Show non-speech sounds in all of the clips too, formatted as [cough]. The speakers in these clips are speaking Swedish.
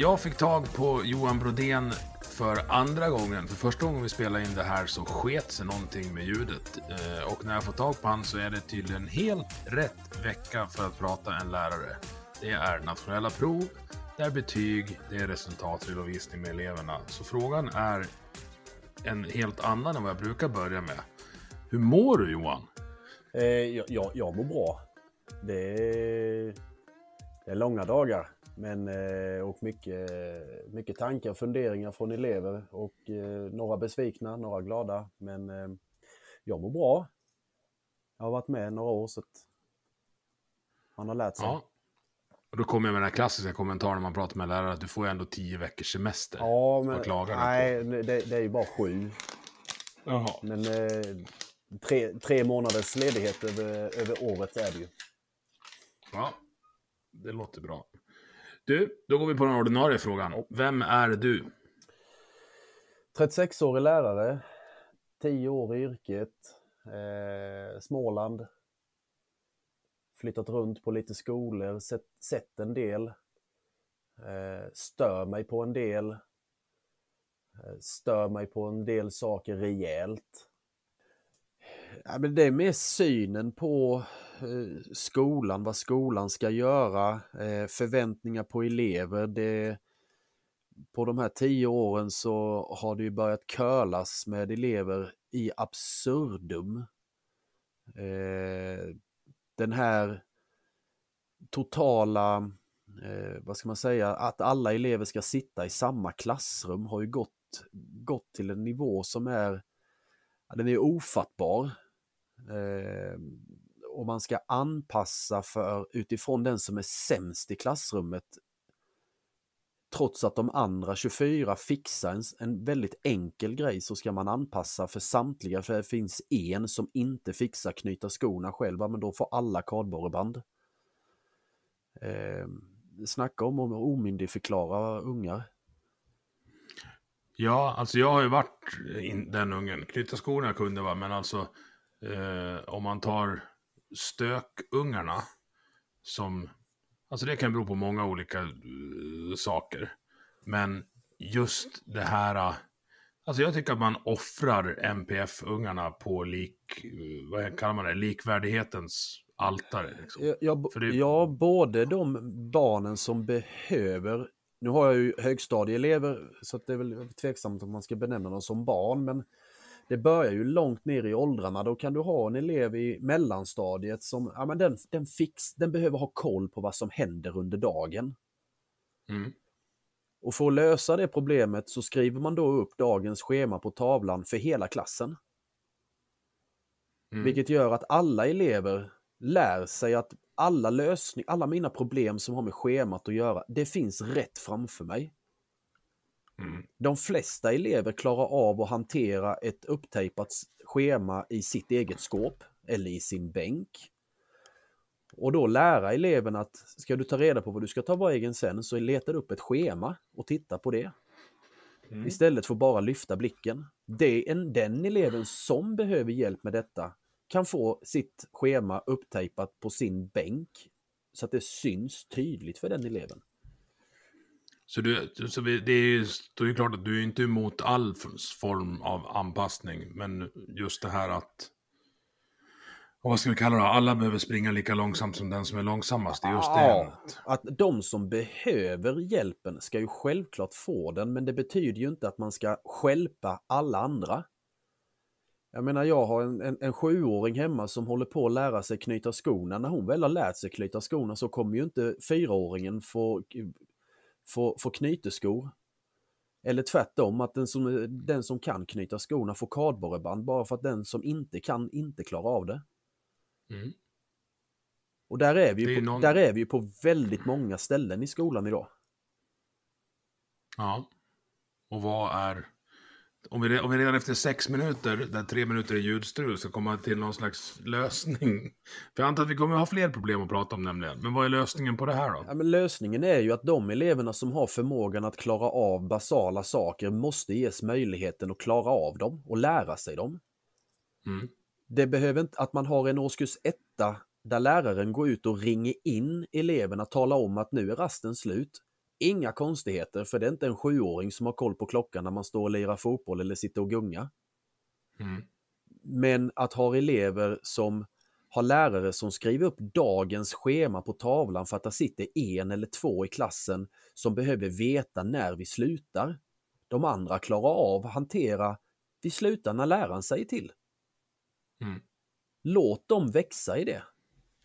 Jag fick tag på Johan Brodén för andra gången. För första gången vi spelade in det här så sket sig någonting med ljudet. Eh, och när jag får tag på han så är det tydligen helt rätt vecka för att prata en lärare. Det är nationella prov, det är betyg, det är resultatredovisning med eleverna. Så frågan är en helt annan än vad jag brukar börja med. Hur mår du Johan? Eh, jag, jag, jag mår bra. Det är, det är långa dagar. Men, eh, och mycket, mycket tankar och funderingar från elever och eh, några besvikna, några glada. Men eh, jag mår bra. Jag har varit med några år så att man har lärt sig. Ja. Och då kommer jag med den här klassiska kommentaren när man pratar med lärare att du får ju ändå tio veckors semester. Ja, men nej, det, det är ju bara sju. Jaha. Men tre, tre månaders ledighet över, över året är det ju. Ja, det låter bra. Du, då går vi på den ordinarie frågan. Vem är du? 36-årig lärare, 10 år i yrket, eh, Småland. Flyttat runt på lite skolor, sett, sett en del. Eh, stör mig på en del. Eh, stör mig på en del saker rejält. Ja, men det är mer synen på Eh, skolan, vad skolan ska göra, eh, förväntningar på elever. Det, på de här tio åren så har det ju börjat curlas med elever i absurdum. Eh, den här totala, vad ska man säga, att alla elever ska sitta i samma klassrum har ju gått, gått till en nivå som är, den är ofattbar. Och man ska anpassa för utifrån den som är sämst i klassrummet trots att de andra 24 fixar en, en väldigt enkel grej så ska man anpassa för samtliga för det finns en som inte fixar knyta skorna själva men då får alla kardborreband. Eh, snacka om att omyndigförklara ungar. Ja, alltså jag har ju varit in, den ungen. Knyta skorna kunde vara, men alltså eh, om man tar stökungarna som, alltså det kan bero på många olika uh, saker. Men just det här, uh, alltså jag tycker att man offrar MPF-ungarna på lik, uh, vad kallar man det, likvärdighetens altare. Liksom. Ja, det- ja, både de barnen som behöver, nu har jag ju högstadieelever så det är väl tveksamt om man ska benämna dem som barn, men det börjar ju långt ner i åldrarna. Då kan du ha en elev i mellanstadiet som, ja men den, den, fix, den behöver ha koll på vad som händer under dagen. Mm. Och för att lösa det problemet så skriver man då upp dagens schema på tavlan för hela klassen. Mm. Vilket gör att alla elever lär sig att alla lösning, alla mina problem som har med schemat att göra, det finns rätt framför mig. Mm. De flesta elever klarar av att hantera ett upptejpat schema i sitt eget skåp eller i sin bänk. Och då lära eleven att ska du ta reda på vad du ska ta vägen sen så letar du upp ett schema och titta på det. Mm. Istället för bara lyfta blicken. Det är en, den eleven som behöver hjälp med detta kan få sitt schema upptejpat på sin bänk så att det syns tydligt för den eleven. Så, du, så vi, det är ju är ju klart att du är inte emot all form av anpassning, men just det här att Och vad ska vi kalla det? Alla behöver springa lika långsamt som den som är långsammast. Det är just det. Att de som behöver hjälpen ska ju självklart få den, men det betyder ju inte att man ska skälpa alla andra. Jag menar, jag har en, en, en sjuåring hemma som håller på att lära sig knyta skorna. När hon väl har lärt sig knyta skorna så kommer ju inte fyraåringen få, få, få knyteskor. Eller tvärtom, att den som, den som kan knyta skorna får kardborreband bara för att den som inte kan inte klarar av det. Mm. Och där är, vi är på, någon- där är vi ju på väldigt många ställen i skolan idag. Ja. Och vad är... Om vi, om vi redan efter sex minuter, där tre minuter är ljudstrul, ska komma till någon slags lösning. [laughs] För jag antar att vi kommer ha fler problem att prata om nämligen. Men vad är lösningen på det här då? Ja, lösningen är ju att de eleverna som har förmågan att klara av basala saker måste ges möjligheten att klara av dem och lära sig dem. Mm. Det behöver inte att man har en årskurs etta där läraren går ut och ringer in eleverna, talar om att nu är rasten slut. Inga konstigheter, för det är inte en sjuåring som har koll på klockan när man står och lirar fotboll eller sitter och gungar. Mm. Men att ha elever som har lärare som skriver upp dagens schema på tavlan för att det sitter en eller två i klassen som behöver veta när vi slutar. De andra klarar av att hantera, vi slutar när läraren säger till. Mm. Låt dem växa i det.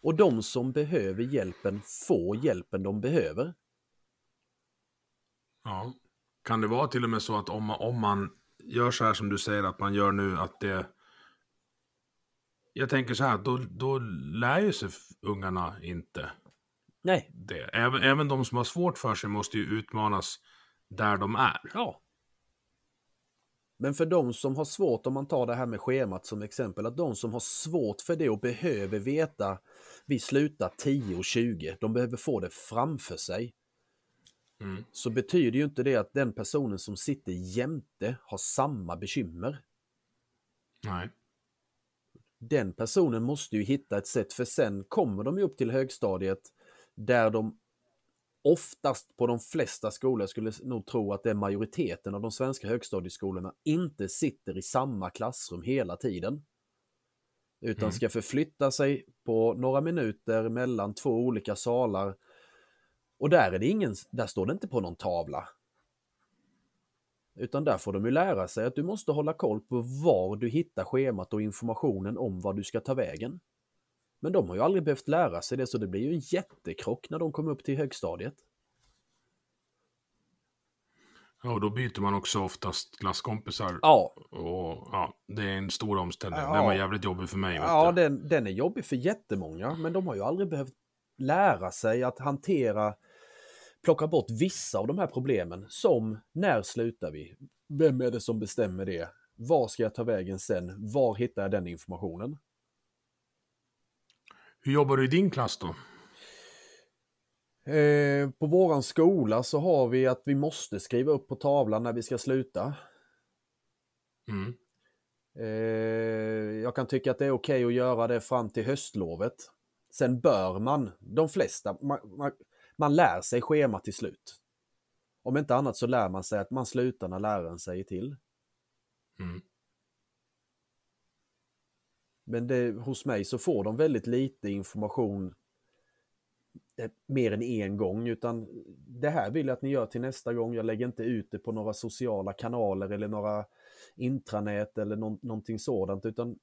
Och de som behöver hjälpen får hjälpen de behöver. Ja. Kan det vara till och med så att om, man- om man gör så här som du säger att man gör nu, att det... Jag tänker så här, då, då lär ju sig ungarna inte Nej, det. Även, även de som har svårt för sig måste ju utmanas där de är. Ja. Men för de som har svårt, om man tar det här med schemat som exempel, att de som har svårt för det och behöver veta vi slutar 10 och 20, de behöver få det framför sig. Mm. Så betyder ju inte det att den personen som sitter jämte har samma bekymmer. Nej. Den personen måste ju hitta ett sätt för sen kommer de ju upp till högstadiet där de oftast på de flesta skolor, jag skulle nog tro att det är majoriteten av de svenska högstadieskolorna, inte sitter i samma klassrum hela tiden. Utan Mm. ska förflytta sig på några minuter mellan två olika salar. Och där är det ingen, där står det inte på någon tavla. Utan där får de ju lära sig att du måste hålla koll på var du hittar schemat och informationen om vad du ska ta vägen. Men de har ju aldrig behövt lära sig det så det blir ju en jättekrock när de kommer upp till högstadiet. Ja, och då byter man också oftast klasskompisar. Ja, Och ja, det är en stor omställning. Ja. Den var jävligt jobbig för mig. ja den, den är jobbig för jättemånga men de har ju aldrig behövt lära sig att hantera, plocka bort vissa av de här problemen som när slutar vi? Vem är det som bestämmer det? Var ska jag ta vägen sen? Var hittar jag den informationen? Hur jobbar du i din klass då? Eh, på våran skola så har vi att vi måste skriva upp på tavlan när vi ska sluta. Mm. Eh, jag kan tycka att det är okej att göra det fram till höstlovet. Sen bör man, de flesta, man, man, man lär sig schema till slut. Om inte annat så lär man sig att man slutar när läraren säger till. Mm. Men det, hos mig så får de väldigt lite information eh, mer än en gång utan det här vill jag att ni gör till nästa gång. Jag lägger inte ut det på några sociala kanaler eller några intranät eller nå- någonting sådant utan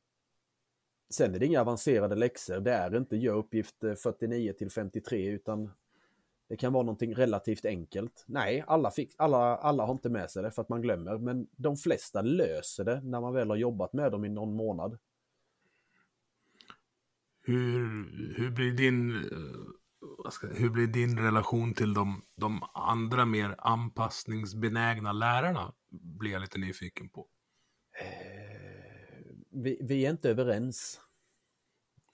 sen är det inga avancerade läxor. Det är inte gör uppgift eh, 49 till 53 utan det kan vara någonting relativt enkelt. Nej, alla, fick, alla, alla har inte med sig det för att man glömmer men de flesta löser det när man väl har jobbat med dem i någon månad. Hur, hur, blir din, eh, ska, hur blir din relation till de, de andra mer anpassningsbenägna lärarna? Blir jag lite nyfiken på. Vi, vi är inte överens.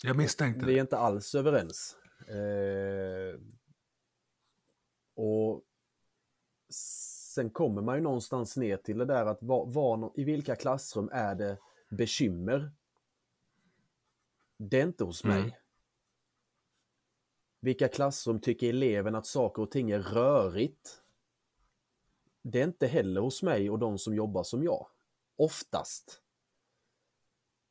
Jag misstänkte Vi är inte alls överens. Eh, och sen kommer man ju någonstans ner till det där att var, var, i vilka klassrum är det bekymmer? Det är inte hos mig. Mm. Vilka klassrum tycker eleven att saker och ting är rörigt? Det är inte heller hos mig och de som jobbar som jag. Oftast.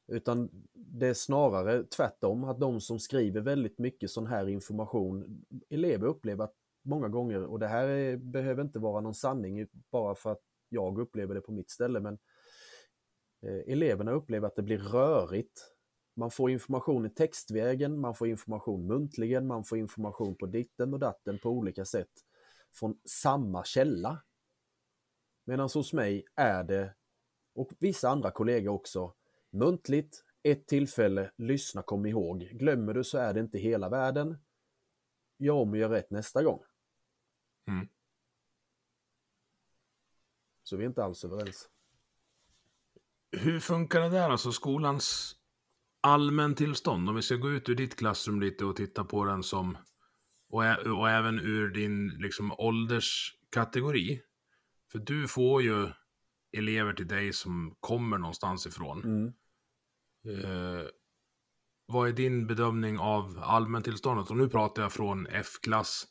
Utan det är snarare tvärtom, att de som skriver väldigt mycket sån här information, elever upplever att många gånger, och det här är, behöver inte vara någon sanning bara för att jag upplever det på mitt ställe, men eh, eleverna upplever att det blir rörigt. Man får information i textvägen, man får information muntligen, man får information på ditten och datten på olika sätt från samma källa. Medan hos mig är det, och vissa andra kollegor också, muntligt, ett tillfälle, lyssna, kom ihåg. Glömmer du så är det inte hela världen. Gör om och gör rätt nästa gång. Mm. Så vi är inte alls överens. Hur funkar det där, alltså skolans allmäntillstånd? Om vi ska gå ut ur ditt klassrum lite och titta på den som, och, ä- och även ur din liksom, ålderskategori. För du får ju elever till dig som kommer någonstans ifrån. Mm. Eh, vad är din bedömning av allmäntillståndet? Och nu pratar jag från F-klass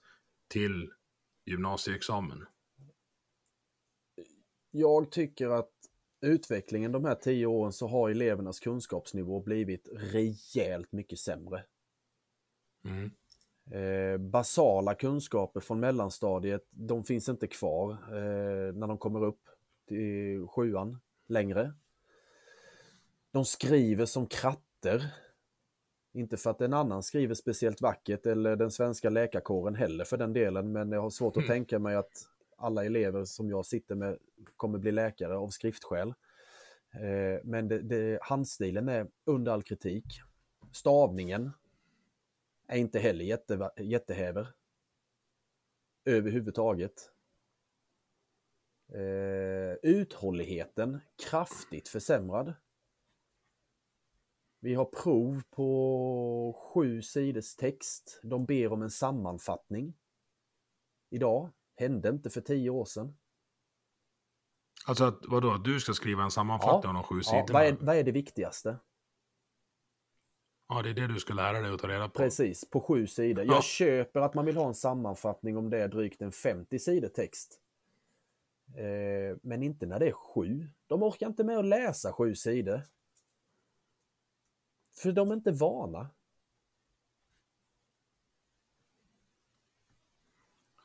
till gymnasieexamen. Jag tycker att utvecklingen de här tio åren så har elevernas kunskapsnivå blivit rejält mycket sämre. Mm. Eh, basala kunskaper från mellanstadiet, de finns inte kvar eh, när de kommer upp till sjuan längre. De skriver som kratter. Inte för att en annan skriver speciellt vackert eller den svenska läkarkåren heller för den delen, men jag har svårt att Mm. tänka mig att alla elever som jag sitter med kommer bli läkare av skriftskäl. Eh, men det, det, handstilen är under all kritik. Stavningen är inte heller jätte, jättehäver. Överhuvudtaget. Eh, uthålligheten kraftigt försämrad. Vi har prov på sju sidors text. De ber om en sammanfattning. Idag. Hände inte för tio år sedan. Alltså att, vadå, du ska skriva en sammanfattning av de sju Ja, sidorna? vad, är, vad är det viktigaste? Ja, det är det du ska lära dig att ta reda på. Precis, på sju sidor. Ja. Jag köper att man vill ha en sammanfattning om det är drygt en 50 sidor text. Eh, men inte när det är sju. De orkar inte med att läsa sju sidor. För de är inte vana.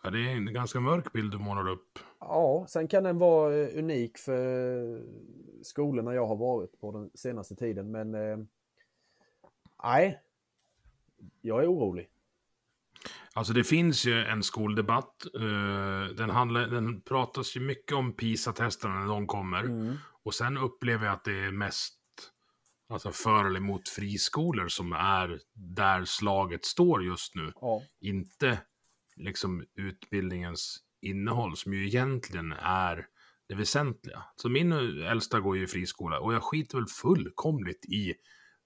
Ja, det är en ganska mörk bild du målar upp. Ja, sen kan den vara eh, unik för skolorna jag har varit på den senaste tiden, men eh, nej, jag är orolig. Alltså det finns ju en skoldebatt. eh, den, handlar, den pratas ju mycket om PISA-testerna när de kommer. Mm. Och sen upplever jag att det är mest alltså för eller emot friskolor som är där slaget står just nu. Ja, Inte liksom utbildningens innehåll som ju egentligen är det väsentliga. Så min äldsta går ju i friskola och jag skiter väl fullkomligt i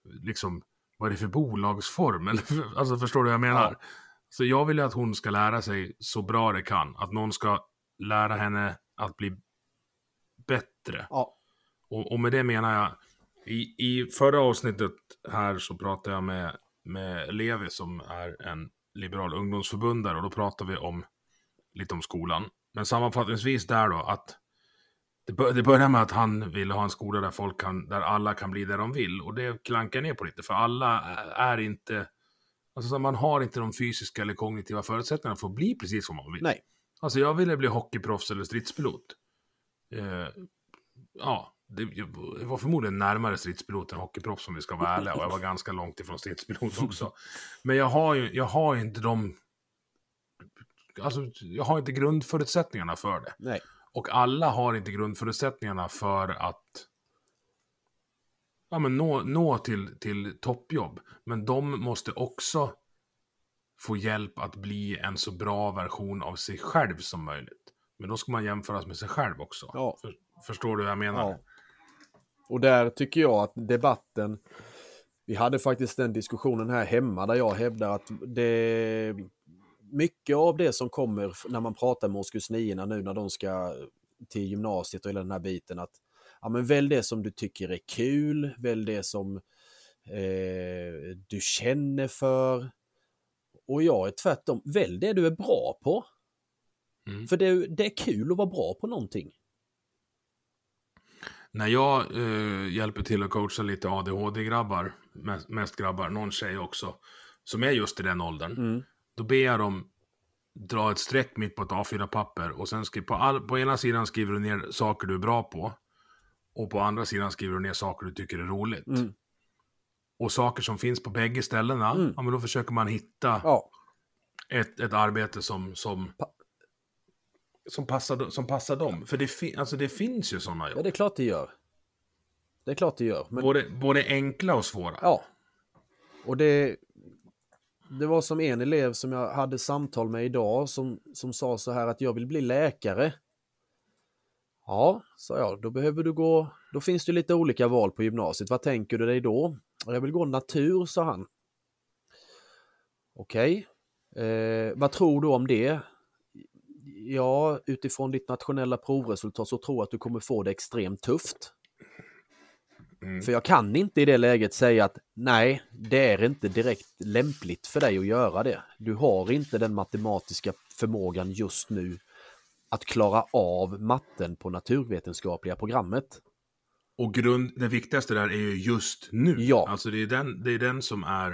liksom vad det är för bolagsform. Eller, alltså förstår du vad jag menar? Ja. Så jag vill ju att hon ska lära sig så bra det kan. Att någon ska lära henne att bli bättre. ja, Och, och med det menar jag, i, i förra avsnittet här så pratade jag med, med Levi som är en liberal ungdomsförbundare och då pratade vi om lite om skolan. Men sammanfattningsvis där då att det, bör, det börjar med att han vill ha en skola där folk kan, där alla kan bli där de vill och det klankar ner på lite för alla är inte, alltså så man har inte de fysiska eller kognitiva förutsättningarna för att bli precis som man vill. nej, Alltså jag ville bli hockeyproffs eller stridspilot. Eh, ja, det det var förmodligen närmare stridspilot än hockeyproffs om vi ska vara ärliga. Och jag var ganska långt ifrån stridspilot [laughs] också. Men jag har ju, jag har ju inte de... Alltså, jag har inte grundförutsättningarna för det. nej. Och alla har inte grundförutsättningarna för att ja, men nå, nå till, till toppjobb. Men de måste också få hjälp att bli en så bra version av sig själv som möjligt. Men då ska man jämföras med sig själv också. Ja. För, förstår du vad jag menar? Ja. Och där tycker jag att debatten, vi hade faktiskt den diskussionen här hemma där jag hävdar att det mycket av det som kommer när man pratar med årskurs 9 nu när de ska till gymnasiet och hela den här biten att ja, men välj det som du tycker är kul, välj det som eh, du känner för. Och jag är tvärtom, välj det du är bra på. Mm. För det, det är kul att vara bra på någonting. när jag eh, hjälper till att coacha lite ADHD-grabbar, mest, mest grabbar, någon tjej också, som är just i den åldern, Mm. då ber jag dem dra ett streck mitt på ett A4-papper och sen skriver på, all, på ena sidan skriver du ner saker du är bra på och på andra sidan skriver du ner saker du tycker är roligt. Mm. Och saker som finns på bägge ställena, Mm. ja men då försöker man hitta Ja, ett, ett arbete som, som, Pa- som, passar, som passar dem. För det, alltså det finns ju sådana ja, jobb. det är klart det gör. Det är klart det gör. Men, Både, både enkla och svåra. ja. Och det, det var som en elev som jag hade samtal med idag som, som sa så här att jag vill bli läkare. Ja, sa jag, då behöver du gå, då finns det lite olika val på gymnasiet. Vad tänker du dig då? Jag vill gå natur, sa han. Okej, eh, vad tror du om det? Ja, utifrån ditt nationella provresultat så tror jag att du kommer få det extremt tufft. Mm. För jag kan inte i det läget säga att nej, det är inte direkt lämpligt för dig att göra det. Du har inte den matematiska förmågan just nu att klara av matten på naturvetenskapliga programmet. Och grund, det viktigaste där är ju just nu. Ja. Alltså det är den, det är den som är...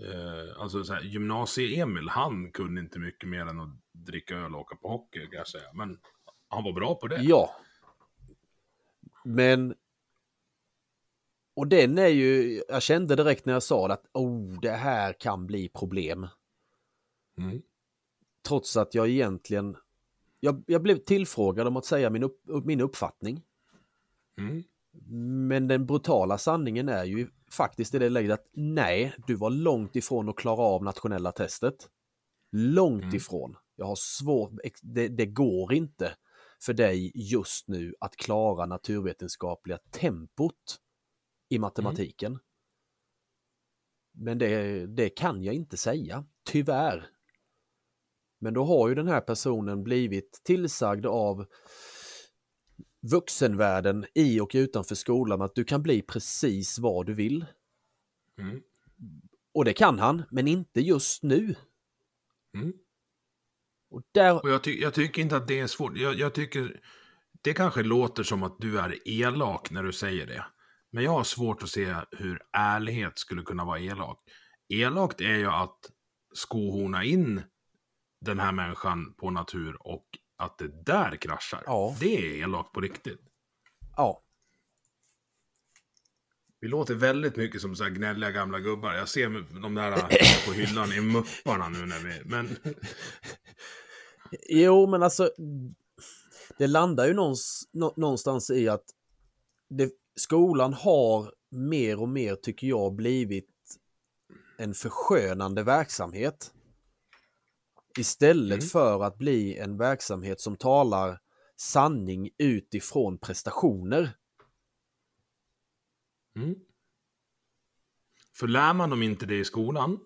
Eh, alltså så här, gymnasie-Emil, han kunde inte mycket mer än att dricka öl och åka på hockey, kan jag säga. Men han var bra på det. Ja. Men... Och den är ju, jag kände direkt när jag sa det att oh, det här kan bli problem. Mm. Trots att jag egentligen, jag, jag blev tillfrågad om att säga min, upp, min uppfattning. Mm. Men den brutala sanningen är ju faktiskt i det läget att nej, du var långt ifrån att klara av nationella testet. Långt Mm. ifrån. Jag har svårt, det, det går inte för dig just nu att klara naturvetenskapliga tempot i matematiken. Men det, det kan jag inte säga, tyvärr. Men då har ju den här personen blivit tillsagd av vuxenvärlden i och utanför skolan att du kan bli precis vad du vill. Mm. Och det kan han, men inte just nu. Mm. Och där, Och jag, ty jag tycker inte att det är svårt. Jag, jag tycker... Det kanske låter som att du är elak när du säger det. Men jag har svårt att se hur ärlighet skulle kunna vara elak. Elakt är ju att skohorna in den här människan på natur och att det där kraschar. Ja. Det är elakt på riktigt. ja, Vi låter väldigt mycket som så här gnälliga gamla gubbar. Jag ser de där på hyllan i mupparna nu när vi... Men... [laughs] Jo, men alltså det landar ju någons, nå, någonstans i att det, skolan har mer och mer, tycker jag, blivit en förskönande verksamhet. Istället Mm. för att bli en verksamhet som talar sanning utifrån prestationer. Mm. För lär man dem inte det i skolan,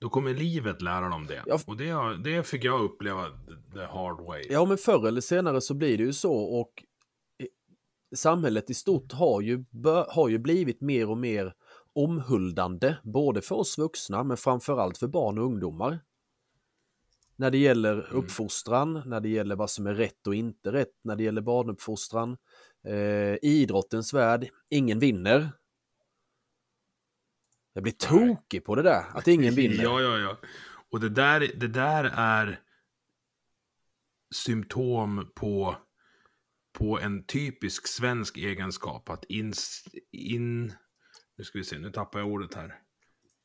då kommer livet lära dem det. Ja. Och det, det fick jag uppleva the hard way. Ja, men förr eller senare så blir det ju så och samhället i stort har ju, har ju blivit mer och mer omhuldande, både för oss vuxna men framförallt för barn och ungdomar. När det gäller uppfostran, när det gäller vad som är rätt och inte rätt, när det gäller barnuppfostran. Eh, idrottens värld, ingen vinner. Jag blir tokig på det där, att ingen [laughs] vinner. Ja, ja, ja. Och det där, det där är symptom på, på en typisk svensk egenskap. Att in, in... Nu ska vi se, nu tappar jag ordet här.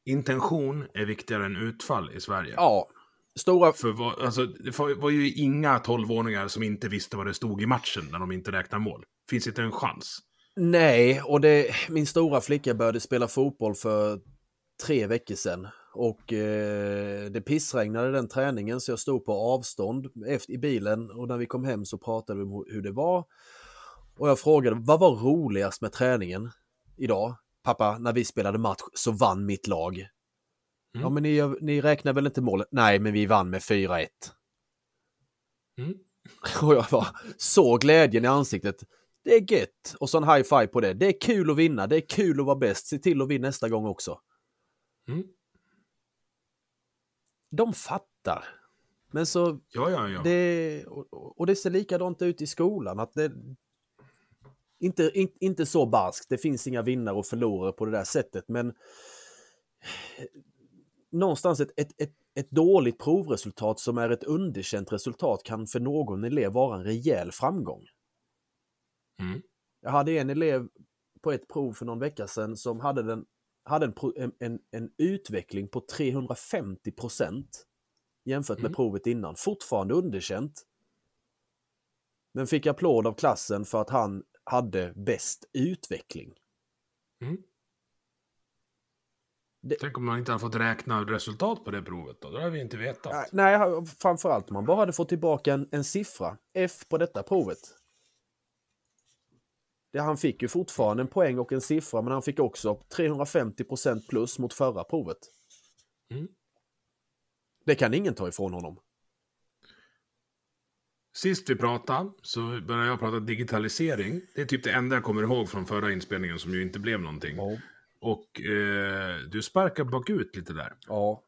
Intention är viktigare än utfall i Sverige. Ja, stora... För vad, alltså, det var var ju inga tolvåringar som inte visste vad det stod i matchen när de inte räknar mål. Finns inte en chans. Nej, och det, min stora flicka började spela fotboll för tre veckor sedan. Och eh, det pissregnade den träningen så jag stod på avstånd efter, i bilen och när vi kom hem så pratade vi om hur det var. Och jag frågade, vad var roligast med träningen idag? Pappa, när vi spelade match så vann mitt lag. Mm. Ja, men ni, ni räknar väl inte målet? Nej, men vi vann med 4-1. Mm. [laughs] Och jag bara så glädjen i ansiktet. Det är gött. Och så en high five på det. Det är kul att vinna. Det är kul att vara bäst. Se till att vinna nästa gång också. Mm. De fattar. Men så Ja, ja, ja. det, och, och det ser likadant ut i skolan. Att det, inte, in, inte så barskt, det finns inga vinnare och förlorare på det där sättet, men någonstans ett, ett, ett, ett dåligt provresultat som är ett underkänt resultat kan för någon elev vara en rejäl framgång. Mm. Jag hade en elev på ett prov för någon vecka sedan som hade, den, hade en, en, en utveckling på 350 procent jämfört med Mm. provet innan. Fortfarande underkänt. Men fick applåd av klassen för att han hade bäst utveckling. Mm. Det- Tänk om man inte hade fått räkna resultat på det provet då? Då hade vi inte vetat. Nej, framförallt om man bara hade fått tillbaka en, en siffra, F på detta provet. Det, han fick ju fortfarande en poäng och en siffra, men han fick också 350% plus mot förra provet. Mm. Det kan ingen ta ifrån honom. Sist vi pratade så började jag prata digitalisering. Det är typ det enda jag kommer ihåg från förra inspelningen som ju inte blev någonting. Ja. Och eh, du sparkar bakut lite där. ja.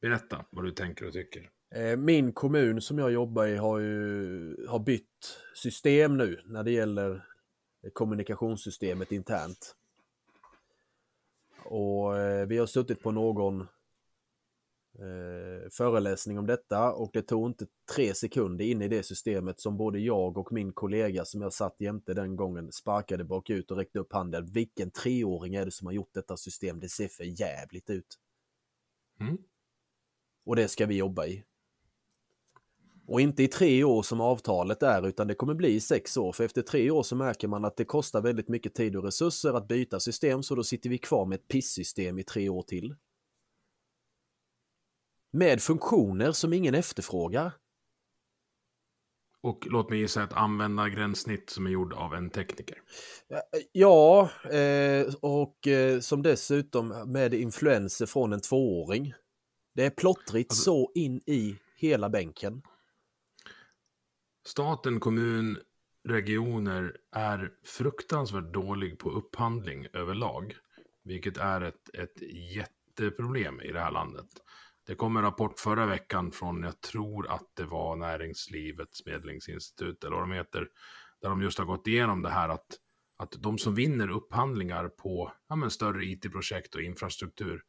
Berätta vad du tänker och tycker. Eh, Min kommun som jag jobbar i har ju har bytt system nu när det gäller kommunikationssystemet internt. Och eh, vi har suttit på någon eh, föreläsning om detta och det tog inte tre sekunder in i det systemet som både jag och min kollega som jag satt jämte den gången sparkade bakut och räckte upp handen. Vilken treåring är det som har gjort detta system? Det ser för jävligt ut. Mm. Och det ska vi jobba i. Och inte i tre år som avtalet är utan det kommer bli i sex år för efter tre år så märker man att det kostar väldigt mycket tid och resurser att byta system så då sitter vi kvar med ett pissystem i tre år till. Med funktioner som ingen efterfrågar. Och låt mig gissa ett användargränssnitt som är gjord av en tekniker. Ja, eh, och eh, som dessutom med influenser från en tvååring. Det är plottrigt Alltså- så in i hela bänken. Staten, kommun, regioner är fruktansvärt dålig på upphandling överlag. Vilket är ett, ett jätteproblem i det här landet. Det kom en rapport förra veckan från, jag tror att det var Näringslivets medlingsinstitut eller vad de heter. Där de just har gått igenom det här att, att de som vinner upphandlingar på ja, men större it-projekt och infrastruktur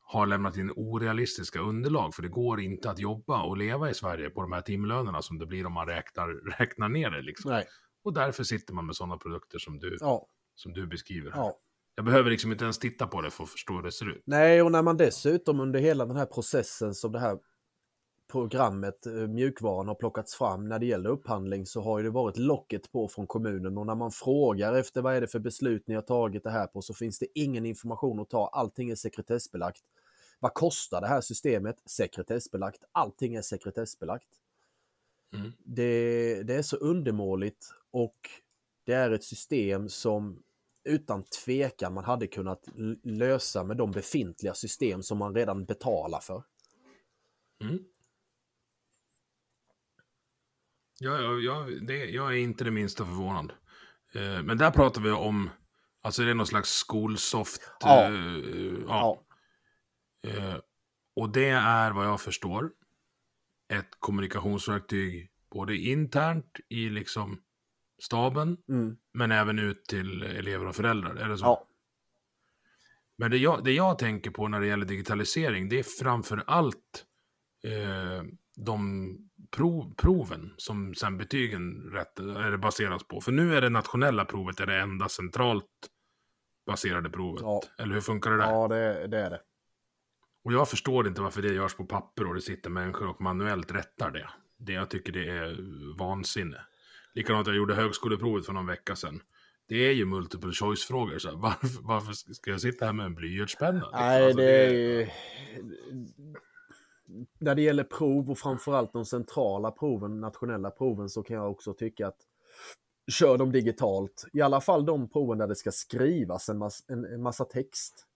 har lämnat in orealistiska underlag. För det går inte att jobba och leva i Sverige på de här timlönerna som det blir om man räknar, [laughs] räknar ner det. Liksom. Och därför sitter man med sådana produkter som du, ja, som du beskriver. ja. Jag behöver liksom inte ens titta på det för att förstå hur det ser ut. Nej, och när man dessutom under hela den här processen som det här programmet, eh, mjukvaran har plockats fram när det gäller upphandling så har ju det varit locket på från kommunen och när man frågar efter vad är det för beslut ni har tagit det här på så finns det ingen information att ta. Allting är sekretessbelagt. Vad kostar det här systemet? Sekretessbelagt. Allting är sekretessbelagt. Mm. Det, det är så undermåligt och det är ett system som utan tvekan man hade kunnat lösa med de befintliga system som man redan betalar för. Mm. Ja, ja, ja, det, jag är inte det minsta förvånad. Eh, men där pratar vi om, alltså det är någon slags skolsoft. Ja. eh, ja. Eh, och det är vad jag förstår ett kommunikationsverktyg både internt i liksom staben, Mm. men även ut till elever och föräldrar. Är det så? Ja. Men det jag, det jag tänker på när det gäller digitalisering, det är framför allt eh, de prov, proven som sen betygen rätt, är baseras på. För nu är det nationella provet är det enda centralt baserade provet. Ja. Eller hur funkar det där? Ja, det, det är det. Och jag förstår inte varför det görs på papper och det sitter människor och manuellt rättar det. Det jag tycker det är vansinne. Likadant jag gjorde högskoleprovet för någon vecka sedan. Det är ju multiple choice-frågor. Så här, [laughs] varför, varför ska jag sitta här med en blyertspenna? liksom? Nej, Alltså, det är... När det gäller prov och framförallt de centrala proven, nationella proven, så kan jag också tycka att kör dem digitalt. I alla fall de proven där det ska skrivas en, mass, en, en massa text.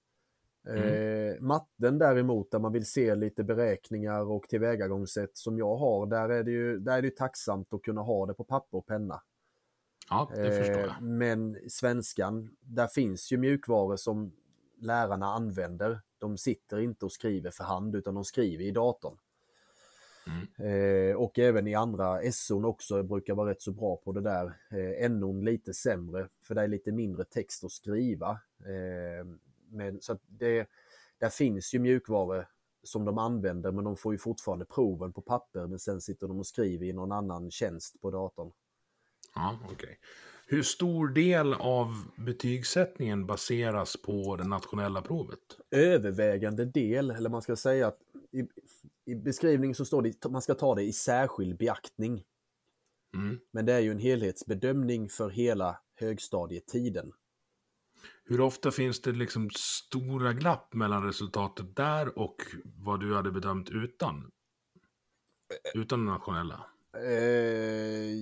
Eh, matten däremot, där man vill se lite beräkningar och tillvägagångssätt som jag har, där är det ju där är det ju tacksamt att kunna ha det på papper och penna. Ja, det förstår Eh, jag. Men svenskan, där finns ju mjukvaror som lärarna använder. De sitter inte och skriver för hand utan de skriver i datorn. Eh, och även i andra SO också brukar vara rätt så bra på det där. Eh, NO lite sämre, för det är lite mindre text att skriva. Eh, men, så det, där finns ju mjukvaror som de använder men de får ju fortfarande proven på papper men sen sitter de och skriver i någon annan tjänst på datorn. Ja, okej. Okay. Hur stor del av betygssättningen baseras på det nationella provet? Övervägande del, eller man ska säga att i, i beskrivningen så står det att man ska ta det i särskild beaktning. Mm. Men det är ju en helhetsbedömning för hela högstadietiden. Hur ofta finns det liksom stora glapp mellan resultatet där och vad du hade bedömt utan? Utan det nationella? Eh,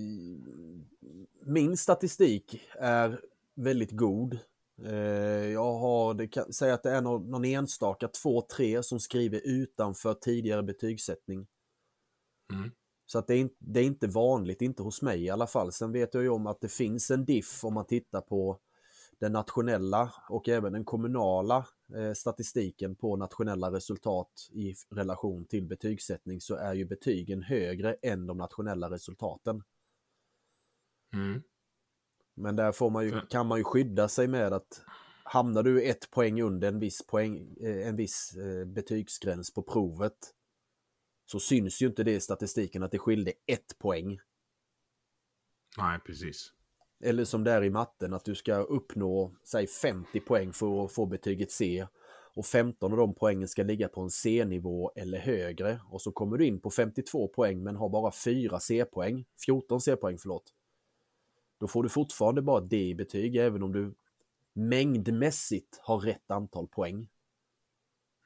min statistik är väldigt god. Eh, jag har, det kan säga att det är någon, någon enstaka, två, tre som skriver utanför tidigare betygssättning. Mm. Så att det är, det är inte vanligt, inte hos mig i alla fall. Sen vet jag ju om att det finns en diff om man tittar på den nationella och även den kommunala eh, statistiken på nationella resultat i relation till betygssättning så är ju betygen högre än de nationella resultaten. Mm. Men där får man ju, kan man ju skydda sig med att hamnar du ett poäng under en viss, poäng, eh, en viss eh, betygsgräns på provet så syns ju inte det i statistiken att det skilde ett poäng. Nej, precis. Eller som det är i matten, att du ska uppnå, säg 50 poäng för att få betyget C. Och 15 av de poängen ska ligga på en C-nivå eller högre. Och så kommer du in på 52 poäng men har bara 4 C-poäng, 14 C-poäng förlåt. Då får du fortfarande bara D i betyg även om du mängdmässigt har rätt antal poäng.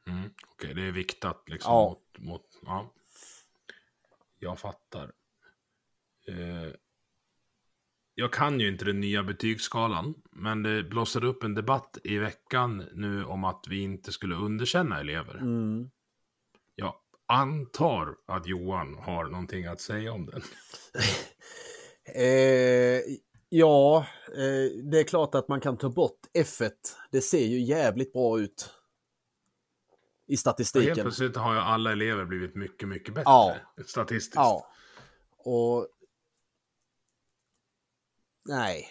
Mm, Okej, okay, det är viktat liksom ja. mot, mot ja. Jag fattar. Eh, jag kan ju inte den nya betygsskalan, men det blossade upp en debatt i veckan nu om att vi inte skulle underkänna elever. Mm. Jag antar att Johan har någonting att säga om den. [laughs] eh, ja, eh, det är klart att man kan ta bort F. -et. Det ser ju jävligt bra ut. I statistiken. Ja, helt plötsligt har ju alla elever blivit mycket, mycket bättre. Ja. Statistiskt. Ja. Och Nej.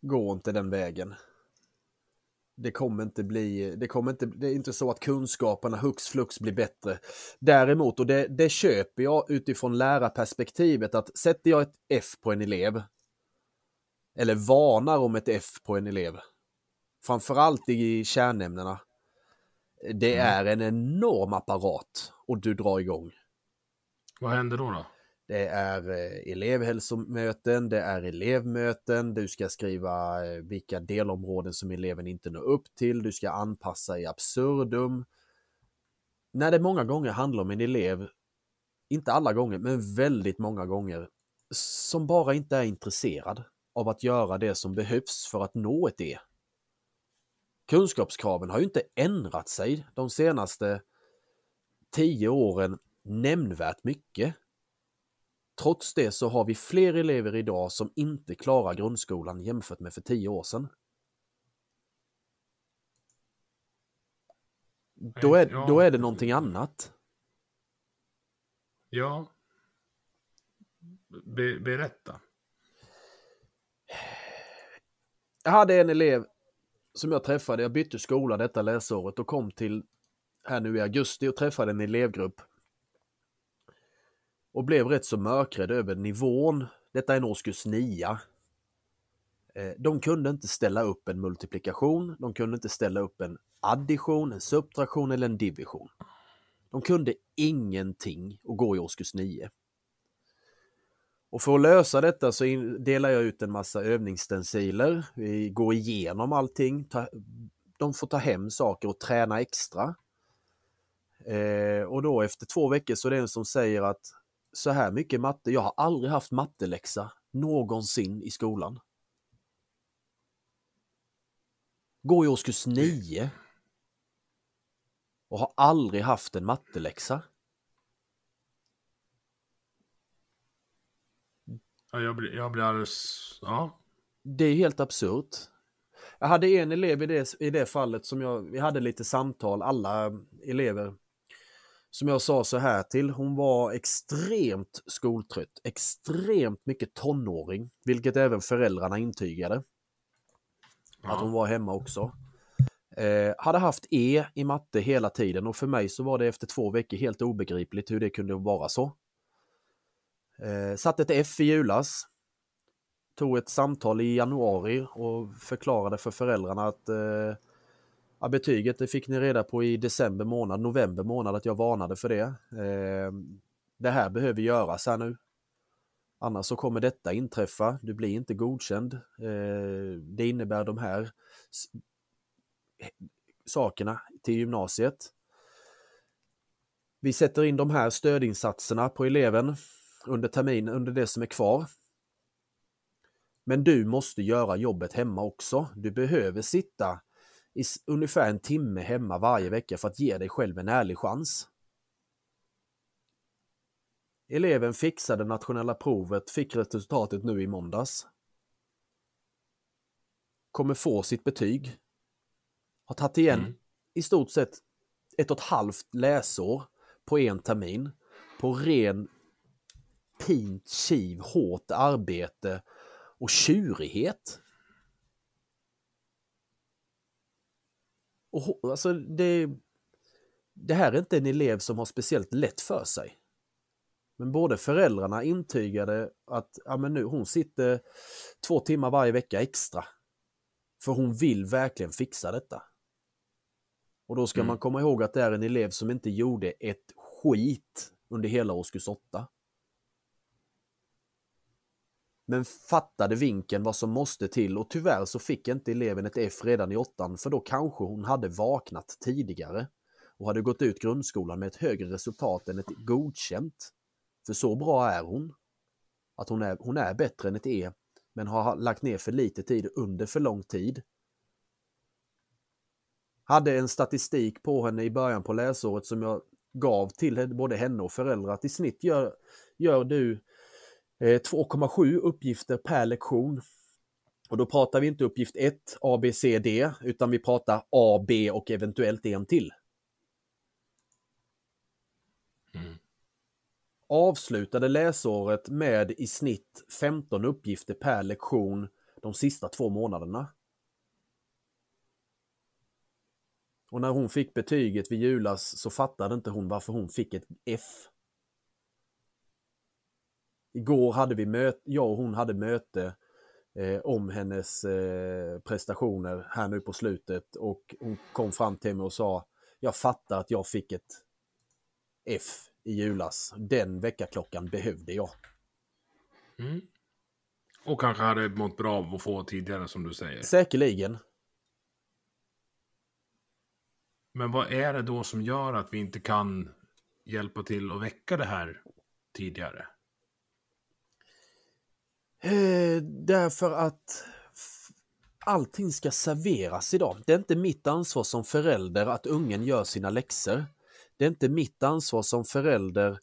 Gå inte den vägen. Det kommer inte bli, det kommer inte, det är inte så att kunskaperna hux flux blir bättre. Däremot, och det, det köper jag utifrån lärarperspektivet, att sätter jag ett F på en elev, eller varnar om ett F på en elev, framförallt i kärnämnena, det mm. är en enorm apparat och du drar igång. Vad händer då? då? Det är eh, elevhälsomöten, det är elevmöten, du ska skriva eh, vilka delområden som eleven inte når upp till, du ska anpassa i absurdum. När det många gånger handlar om en elev, inte alla gånger, men väldigt många gånger, som bara inte är intresserad av att göra det som behövs för att nå ett E. Kunskapskraven har ju inte ändrat sig de senaste tio åren nämnvärt mycket. Trots det så har vi fler elever idag som inte klarar grundskolan jämfört med för tio år sedan. Då är, ja. då är det någonting annat. Ja. Be, berätta. Jag hade en elev som jag träffade, jag bytte skola detta läsåret och kom till här nu i augusti och träffade en elevgrupp och blev rätt så mörkrädd över nivån. Detta är en årskurs 9. Eh, de kunde inte ställa upp en multiplikation, de kunde inte ställa upp en addition, en subtraktion eller en division. De kunde ingenting och gå i årskurs 9. Och för att lösa detta så delar jag ut en massa övningsstenciler. Vi går igenom allting. De får ta hem saker och träna extra. Eh, och då efter två veckor så är det en som säger att så här mycket matte. Jag har aldrig haft matteläxa någonsin i skolan. Går i årskurs 9 och har aldrig haft en matteläxa. Ja, jag blir, jag blir alldeles... Ja. Det är helt absurt. Jag hade en elev i det, i det fallet som jag, vi hade lite samtal, alla elever som jag sa så här till, hon var extremt skoltrött, extremt mycket tonåring, vilket även föräldrarna intygade. Ja. Att hon var hemma också. Eh, hade haft E i matte hela tiden och för mig så var det efter två veckor helt obegripligt hur det kunde vara så. Eh, satt ett F i julas. Tog ett samtal i januari och förklarade för föräldrarna att eh, ja, betyget det fick ni reda på i december månad, november månad att jag varnade för det. Eh, det här behöver göras här nu. Annars så kommer detta inträffa. Du blir inte godkänd. Eh, det innebär de här sakerna till gymnasiet. Vi sätter in de här stödinsatserna på eleven under terminen, under det som är kvar. Men du måste göra jobbet hemma också. Du behöver sitta i ungefär en timme hemma varje vecka för att ge dig själv en ärlig chans. Eleven fixade nationella provet, fick resultatet nu i måndags. Kommer få sitt betyg. Har tagit igen Mm. i stort sett ett och ett halvt läsår på en termin. På ren pint, kiv, hårt arbete och tjurighet. Och, alltså det, det här är inte en elev som har speciellt lätt för sig. Men både föräldrarna intygade att ja, men nu, hon sitter två timmar varje vecka extra. För hon vill verkligen fixa detta. Och då ska Mm. man komma ihåg att det är en elev som inte gjorde ett skit under hela årskurs 8. Men fattade vinkeln vad som måste till och tyvärr så fick inte eleven ett F redan i åttan för då kanske hon hade vaknat tidigare och hade gått ut grundskolan med ett högre resultat än ett godkänt. För så bra är hon. Att hon är, hon är bättre än ett E men har lagt ner för lite tid under för lång tid. Hade en statistik på henne i början på läsåret som jag gav till både henne och föräldrar att i snitt gör, gör du 2,7 uppgifter per lektion. Och då pratar vi inte uppgift 1, A, B, C, D, utan vi pratar A, B och eventuellt en till. Mm. Avslutade läsåret med i snitt 15 uppgifter per lektion de sista två månaderna. Och när hon fick betyget vid julas så fattade inte hon varför hon fick ett F. Igår hade vi möte, jag och hon hade möte eh, om hennes eh, prestationer här nu på slutet och hon kom fram till mig och sa Jag fattar att jag fick ett F i julas. Den väckarklockan behövde jag. Mm. Och kanske hade mått bra av att få tidigare som du säger. Säkerligen. Men vad är det då som gör att vi inte kan hjälpa till att väcka det här tidigare? Eh, därför att allting ska serveras idag. Det är inte mitt ansvar som förälder att ungen gör sina läxor. Det är inte mitt ansvar som förälder.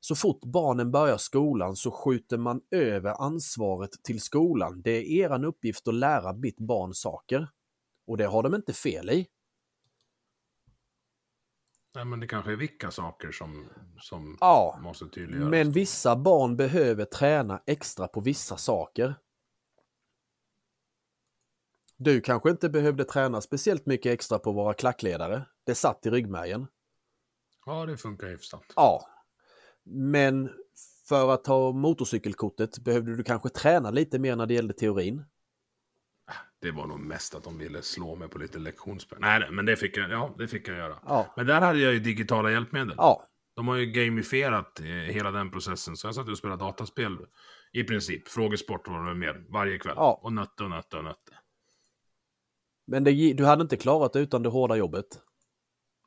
Så fort barnen börjar skolan så skjuter man över ansvaret till skolan. Det är eran uppgift att lära mitt barn saker. Och det har de inte fel i. Nej, men det kanske är vilka saker som, som Ja, måste tydliggöras. Men vissa barn behöver träna extra på vissa saker. Du kanske inte behövde träna speciellt mycket extra på vara klackledare. Det satt i ryggmärgen. Ja, det funkar hyfsat. Ja. Men för att ta motorcykelkortet behövde du kanske träna lite mer när det gällde teorin. Det var nog mest att de ville slå mig på lite lektionsspel. Nej, nej, men det fick jag, ja, det fick jag göra. Ja. Men där hade jag ju digitala hjälpmedel. Ja, De har ju gamifierat eh, hela den processen. Så jag satt och spelade dataspel i princip. Frågesport var det mer varje kväll. Ja. Och nötte och nötte och nötte. men det, du hade inte klarat det utan det hårda jobbet.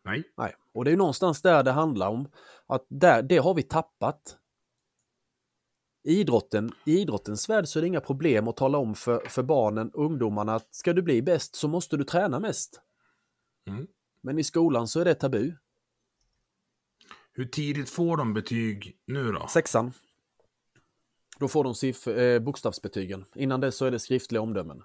Nej. Nej, och det är ju någonstans där det handlar om. Att där, det har vi tappat. I idrotten, I idrottens värld så är det inga problem att tala om för, för barnen, ungdomarna att ska du bli bäst så måste du träna mest. Mm. Men i skolan så är det tabu. Hur tidigt får de betyg nu då? Sexan. Då får de siff- eh, bokstavsbetygen. Innan det så är det skriftliga omdömen.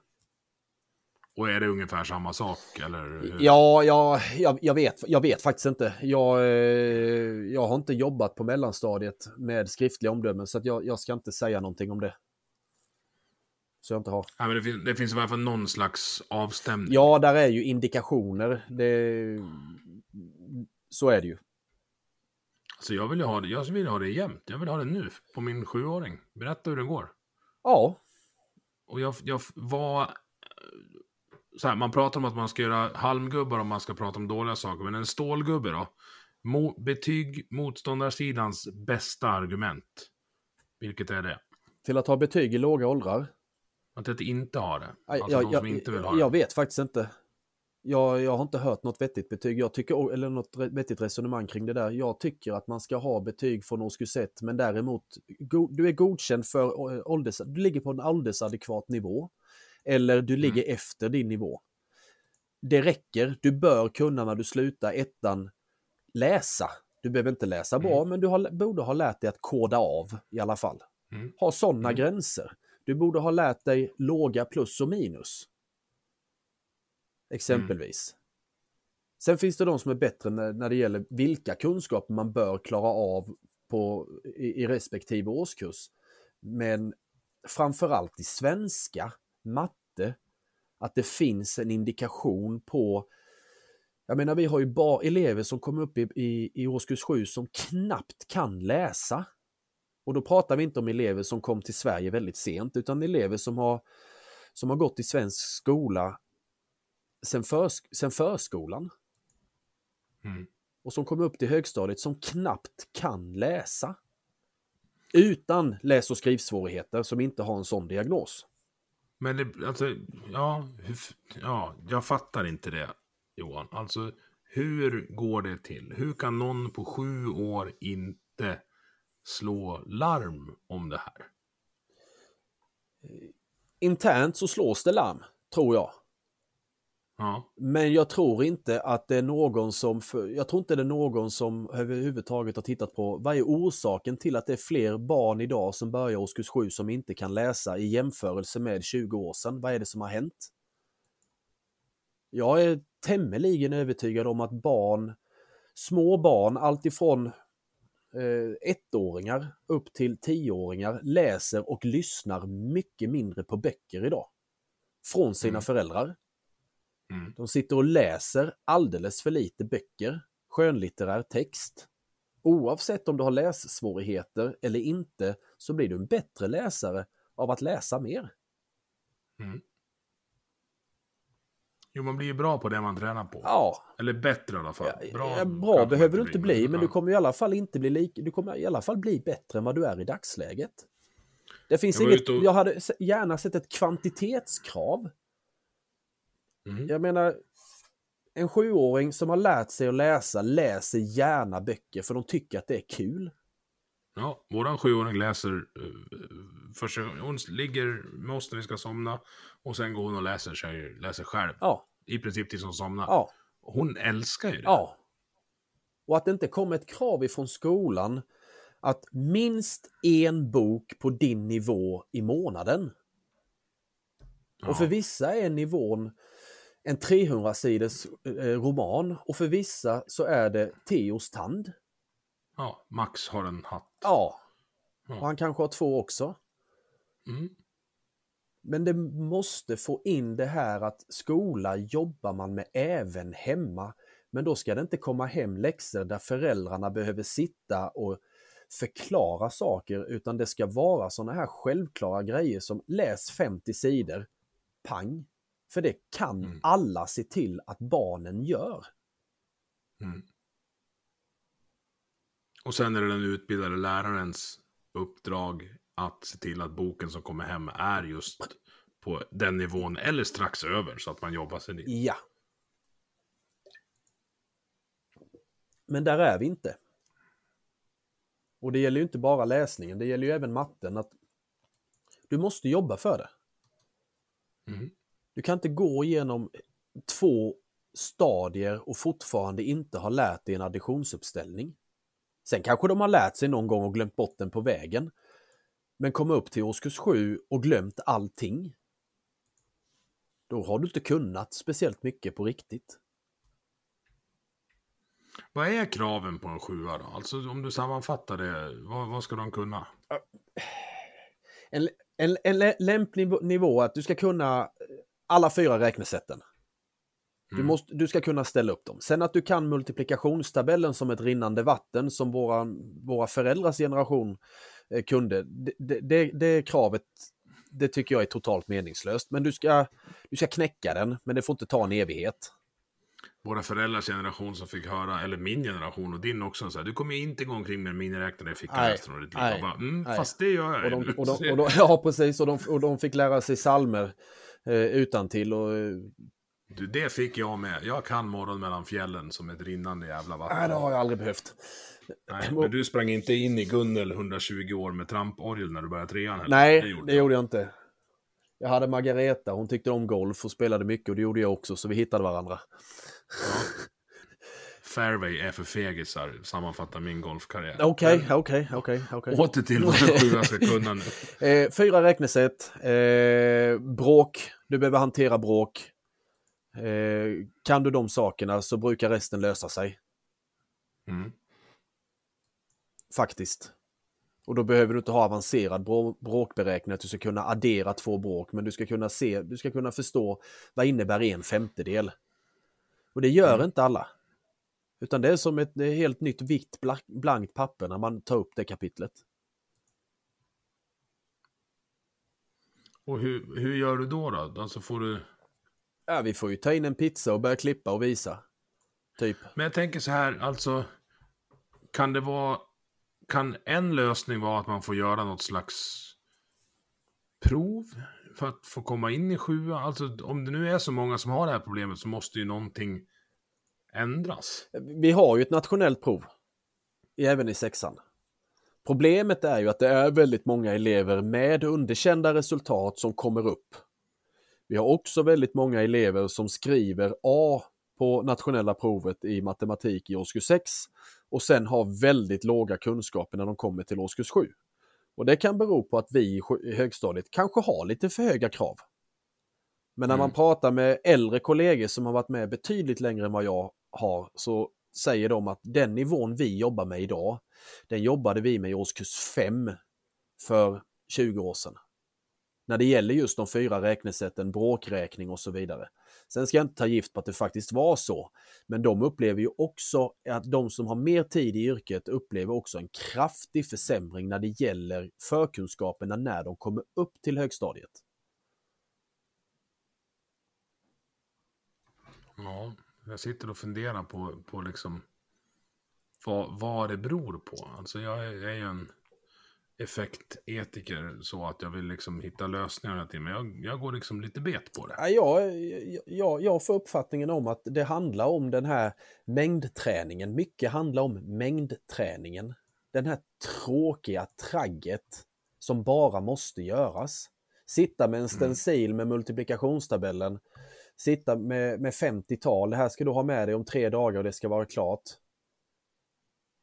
Och är det ungefär samma sak? Eller? Ja, ja jag, jag, vet, jag vet faktiskt inte. Jag, eh, jag har inte jobbat på mellanstadiet med skriftliga omdömen så att jag, jag ska inte säga någonting om det. Så jag inte har. Ja, men det, finns, det finns i alla fall någon slags avstämning. Ja, där är ju indikationer. Det, så är det ju. Så jag vill ha det, jag vill ha det jämt. Jag vill ha det nu, på min sjuåring. Berätta hur det går. Ja, Och jag, jag var... Så här, man pratar om att man ska göra halmgubbar om man ska prata om dåliga saker. Men en stålgubbe då? Mo, betyg motståndarsidans bästa argument. Vilket är det? till att ha betyg i låga åldrar. Att det inte har det. Alltså jag, de som inte vill ha jag, jag det. vet faktiskt inte. Jag, jag har inte hört något vettigt betyg. Jag tycker, eller något vettigt resonemang kring det där. Jag tycker att man ska ha betyg från årskurs 1, men däremot, go, du är godkänd för eh, ålders, du ligger på en åldersadekvat nivå. Eller du ligger efter din nivå. Det räcker, du bör kunna när du slutar ettan läsa. Du behöver inte läsa bra, men du har, borde ha lärt dig att koda av i alla fall. Mm. Ha sådana Mm. gränser. Du borde ha lärt dig låga plus och minus. Exempelvis. Sen finns det de som är bättre när, när det gäller vilka kunskaper man bör klara av på, i, i respektive årskurs. Men framförallt i svenska, matte, att det finns en indikation på jag menar, vi har ju bara elever som kommer upp i, i, i årskurs 7 som knappt kan läsa. Och då pratar vi inte om elever som kom till Sverige väldigt sent, utan elever som har, som har gått i svensk skola sen, förs, sen förskolan. Mm. Och som kommer upp till högstadiet som knappt kan läsa. Utan läs och skrivsvårigheter som inte har en sån diagnos. Men det, alltså, ja, hur, ja, jag fattar inte det, Johan. Alltså, hur går det till? Hur kan någon på sju år inte slå larm om det här? Internt så slås det larm, tror jag. Ja, Men jag tror inte att det är någon som, jag tror inte det är någon som överhuvudtaget har tittat på vad är orsaken till att det är fler barn idag som börjar årskurs 7 som inte kan läsa i jämförelse med 20 år sedan. Vad är det som har hänt? Jag är tämligen övertygad om att barn, små barn, alltifrån eh, ettåringar upp till tioåringar läser och lyssnar mycket mindre på böcker idag. Från sina Mm. föräldrar. Mm. De sitter och läser alldeles för lite böcker, skönlitterär text. Oavsett om du har lässvårigheter eller inte så blir du en bättre läsare av att läsa mer. Mm. Jo, man blir ju bra på det man tränar på. Ja, Eller bättre i alla fall. bra, ja, bra behöver du inte bli, men du ja. kommer i alla fall inte bli lik, du kommer i alla fall bli bättre än vad du är i dagsläget. Det finns Jag inget, och- jag hade gärna sett ett kvantitetskrav. Mm. Jag menar, en sjuåring som har lärt sig att läsa läser gärna böcker för de tycker att det är kul. Ja, våran sjuåring läser uh, första Hon ligger med oss när vi ska somna. Och sen går hon och läser, sig, läser själv. Ja, I princip tills hon somnar. ja, Hon älskar ju det. ja. Och att det inte kommer ett krav ifrån skolan att minst en bok på din nivå i månaden. Ja. Och för vissa är nivån en 300-siders eh, roman och för vissa så är det Teos tand. Ja, Max har en hatt. Ja, Ja. och han kanske har två också. Mm. Men det måste få in det här att skola jobbar man med även hemma. Men då ska det inte komma hem läxor där föräldrarna behöver sitta och förklara saker utan det ska vara sådana här självklara grejer som läs 50 sidor, pang. För det kan Mm. alla se till att barnen gör. Mm. Och sen är det den utbildade lärarens uppdrag att se till att boken som kommer hem är just på den nivån eller strax över så att man jobbar sig dit. Ja. Men där är vi inte. Och det gäller ju inte bara läsningen, det gäller ju även matten. att Du måste jobba för det. Mm. Du kan inte gå igenom två stadier och fortfarande inte ha lärt dig en additionsuppställning. Sen kanske de har lärt sig någon gång och glömt bort den på vägen. Men komma upp till årskurs 7 och glömt allting. Då har du inte kunnat speciellt mycket på riktigt. Vad är kraven på en sjua då? Alltså om du sammanfattar det, vad, vad ska de kunna? En, en, en lämplig nivå att du ska kunna alla fyra räknesätten. Du, Mm. måste, du ska kunna ställa upp dem. Sen att du kan multiplikationstabellen som ett rinnande vatten som våra, våra föräldrars generation eh, kunde, det, det, det, kravet det tycker jag är totalt meningslöst. Men du ska, du ska knäcka den, men det får inte ta en evighet. Våra föräldrars generation som fick höra, eller min generation och din också, så här, du kommer inte gå omkring med en miniräknare i fickan resten av ditt liv. bara, mm, fast det gör jag Och de, och de, och [laughs] de, ja, precis. Och de, och de fick lära sig salmer eh, utan till och eh, Du, det fick jag med. Jag kan morgon mellan fjällen som ett rinnande jävla vatten. Nej, det har jag aldrig behövt. Nej, men du sprang inte in i Gunnel 120 år med tramporgel när du började trean heller. Nej, det gjorde det gjorde jag inte. Jag hade Margareta, hon tyckte om golf och spelade mycket och det gjorde jag också, så vi hittade varandra. Fairway är för fegisar, sammanfattar min golfkarriär. Okej, okej, okej. Åter till vad sjua ska kunna nu. [laughs] Eh, Fyra räknesätt, eh, bråk, du behöver hantera bråk. Eh, kan du de sakerna så brukar resten lösa sig, Mm. faktiskt. Och då behöver du inte ha avancerad brå- bråkberäkning, att du ska kunna addera två bråk, men du ska kunna se, du ska kunna förstå vad innebär en femtedel. Och det gör Mm. inte alla. Utan det är som ett är helt nytt vitt bla- blankt papper när man tar upp det kapitlet. Och hur, hur gör du då? då? Alltså får du... Ja, vi får ju ta in en pizza och börja klippa och visa. Typ. Men jag tänker så här, alltså... Kan det vara... Kan en lösning vara att man får göra något slags prov för att få komma in i sjua? Alltså om det nu är så många som har det här problemet så måste ju någonting ändras. Vi har ju ett nationellt prov. Även i sexan. Problemet är ju att det är väldigt många elever med underkända resultat som kommer upp. Vi har också väldigt många elever som skriver A på nationella provet i matematik i årskurs 6 och sen har väldigt låga kunskaper när de kommer till årskurs 7. Och det kan bero på att vi i i högstadiet kanske har lite för höga krav. Men när man Mm. pratar med äldre kollegor som har varit med betydligt längre än vad jag har så säger de att den nivån vi jobbar med idag, den jobbade vi med i årskurs 5 för 20 år sedan. När det gäller just de fyra räknesätten, bråkräkning och så vidare. Sen ska jag inte ta gift på att det faktiskt var så, men de upplever ju också att de som har mer tid i yrket upplever också en kraftig försämring när det gäller förkunskaperna när de kommer upp till högstadiet. Ja, jag sitter och funderar på, på liksom vad, vad det beror på. Alltså jag är, jag är ju en effektetiker så att jag vill liksom hitta lösningar hela tiden. Men jag, jag går liksom lite bet på det. Ja, Jag, jag, jag får uppfattningen om att det handlar om den här mängdträningen. Mycket handlar om mängdträningen. Den här tråkiga tragget som bara måste göras. Sitta med en stencil med multiplikationstabellen. Sitta med, med 50-tal. Det här ska du ha med dig om tre dagar och det ska vara klart.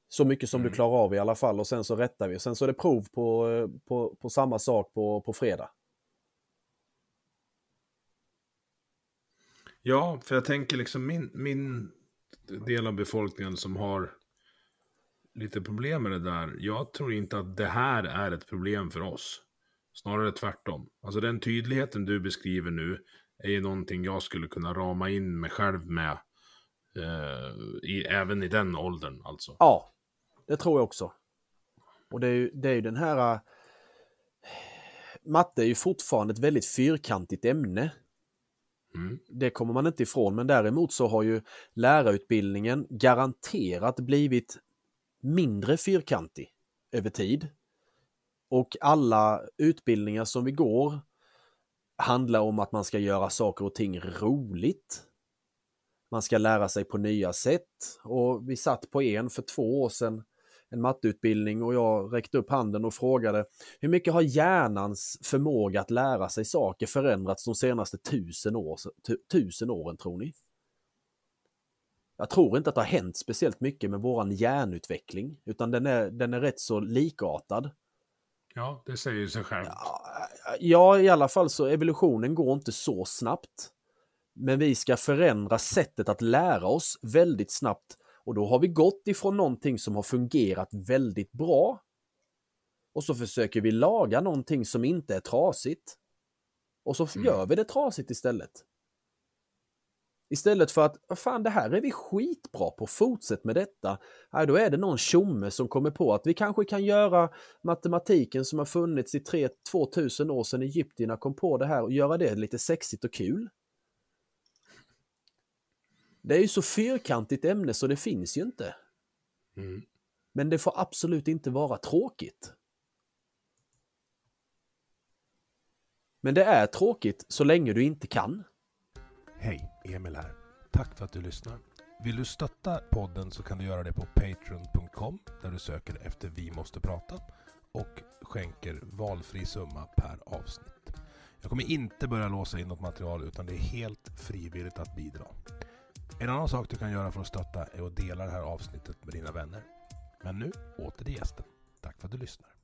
Så mycket som du Mm. klarar av i alla fall och sen så rättar vi. Sen så är det prov på, på, på samma sak på, på fredag. Ja, för jag tänker liksom min, min del av befolkningen som har lite problem med det där. Jag tror inte att det här är ett problem för oss. Snarare tvärtom. Alltså den tydligheten du beskriver nu är ju någonting jag skulle kunna rama in mig själv med. Eh, i, även i den åldern alltså. Ja, det tror jag också. Och det är ju, det är ju den här... äh, Matte är ju fortfarande ett väldigt fyrkantigt ämne. Mm. Det kommer man inte ifrån, men däremot så har ju lärarutbildningen garanterat blivit mindre fyrkantig över tid. Och alla utbildningar som vi går handlar om att man ska göra saker och ting roligt. Man ska lära sig på nya sätt och vi satt på en för två år sedan en matteutbildning och jag räckte upp handen och frågade hur mycket har hjärnans förmåga att lära sig saker förändrats de senaste tusen, år, tusen åren tror ni? Jag tror inte att det har hänt speciellt mycket med våran hjärnutveckling utan den är, den är rätt så likartad. Ja, det säger sig självt. Ja, i alla fall så evolutionen går inte så snabbt. Men vi ska förändra sättet att lära oss väldigt snabbt och då har vi gått ifrån någonting som har fungerat väldigt bra och så försöker vi laga någonting som inte är trasigt. Och så mm. gör vi det trasigt istället. Istället för att, fan det här är vi skitbra på, fortsätt med detta. Nej, då är det någon tjomme som kommer på att vi kanske kan göra matematiken som har funnits i 3 2000 år sedan egyptierna kom på det här och göra det lite sexigt och kul. Det är ju så fyrkantigt ämne så det finns ju inte. Mm. Men det får absolut inte vara tråkigt. Men det är tråkigt så länge du inte kan. Hej, Emil här. Tack för att du lyssnar. Vill du stötta podden så kan du göra det på patreon.com där du söker efter Vi måste prata och skänker valfri summa per avsnitt. Jag kommer inte börja låsa in något material utan det är helt frivilligt att bidra. En annan sak du kan göra för att stötta är att dela det här avsnittet med dina vänner. Men nu åter till gästen. Tack för att du lyssnar.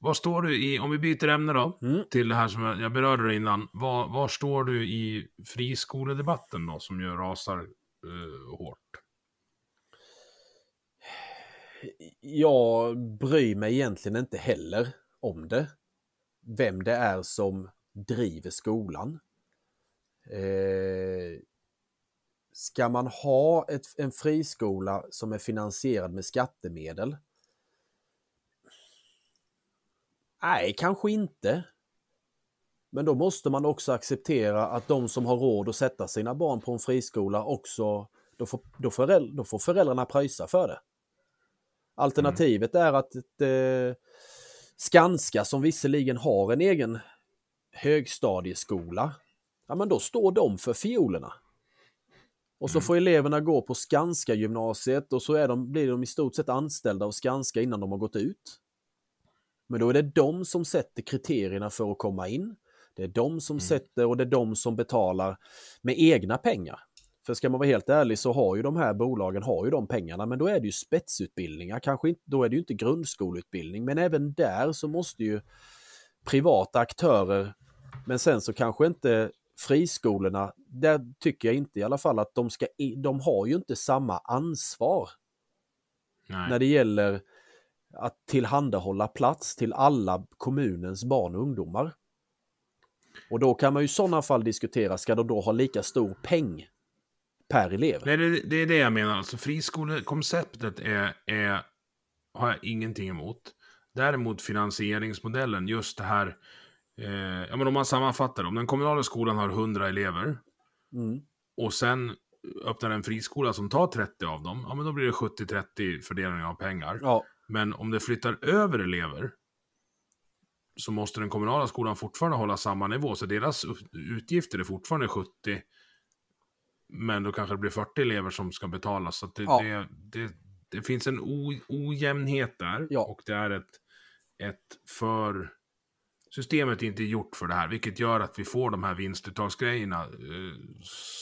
Var står du i, om vi byter ämne då, mm. till det här som jag, berörde innan. Var, var, står du i friskoledebatten då, som ju rasar uh, hårt? Jag bryr mig egentligen inte heller om det. Vem det är som driver skolan. Eh, ska man ha ett, en friskola som är finansierad med skattemedel Nej, kanske inte. Men då måste man också acceptera att de som har råd att sätta sina barn på en friskola också, då får, då får, då får föräldrarna pröjsa för det. Alternativet mm. är att eh, Skanska som visserligen har en egen högstadieskola, ja men då står de för fiolerna. Och så mm. får eleverna gå på Skanska gymnasiet och så är de, blir de i stort sett anställda av Skanska innan de har gått ut. Men då är det de som sätter kriterierna för att komma in. Det är de som mm. sätter och det är de som betalar med egna pengar. För ska man vara helt ärlig så har ju de här bolagen har ju de pengarna, men då är det ju spetsutbildningar, kanske inte, då är det ju inte grundskoleutbildning, men även där så måste ju privata aktörer, men sen så kanske inte friskolorna, där tycker jag inte i alla fall att de ska, de har ju inte samma ansvar Nej. när det gäller att tillhandahålla plats till alla kommunens barn och ungdomar. Och då kan man ju i sådana fall diskutera, ska de då ha lika stor peng per elev? Nej, det, det är det jag menar. Alltså friskolekonceptet är, är, har jag ingenting emot. Däremot finansieringsmodellen, just det här, eh, ja men om man sammanfattar, om den kommunala skolan har 100 elever mm. och sen öppnar en friskola som tar 30 av dem, ja men då blir det 70-30 fördelning av pengar. Ja. Men om det flyttar över elever så måste den kommunala skolan fortfarande hålla samma nivå. Så deras utgifter är fortfarande 70. Men då kanske det blir 40 elever som ska betala. Så det, ja. det, det, det, finns en o, ojämnhet där. Ja. Och det är ett, ett för systemet är inte gjort för det här, vilket gör att vi får de här vinstuttagsgrejerna eh,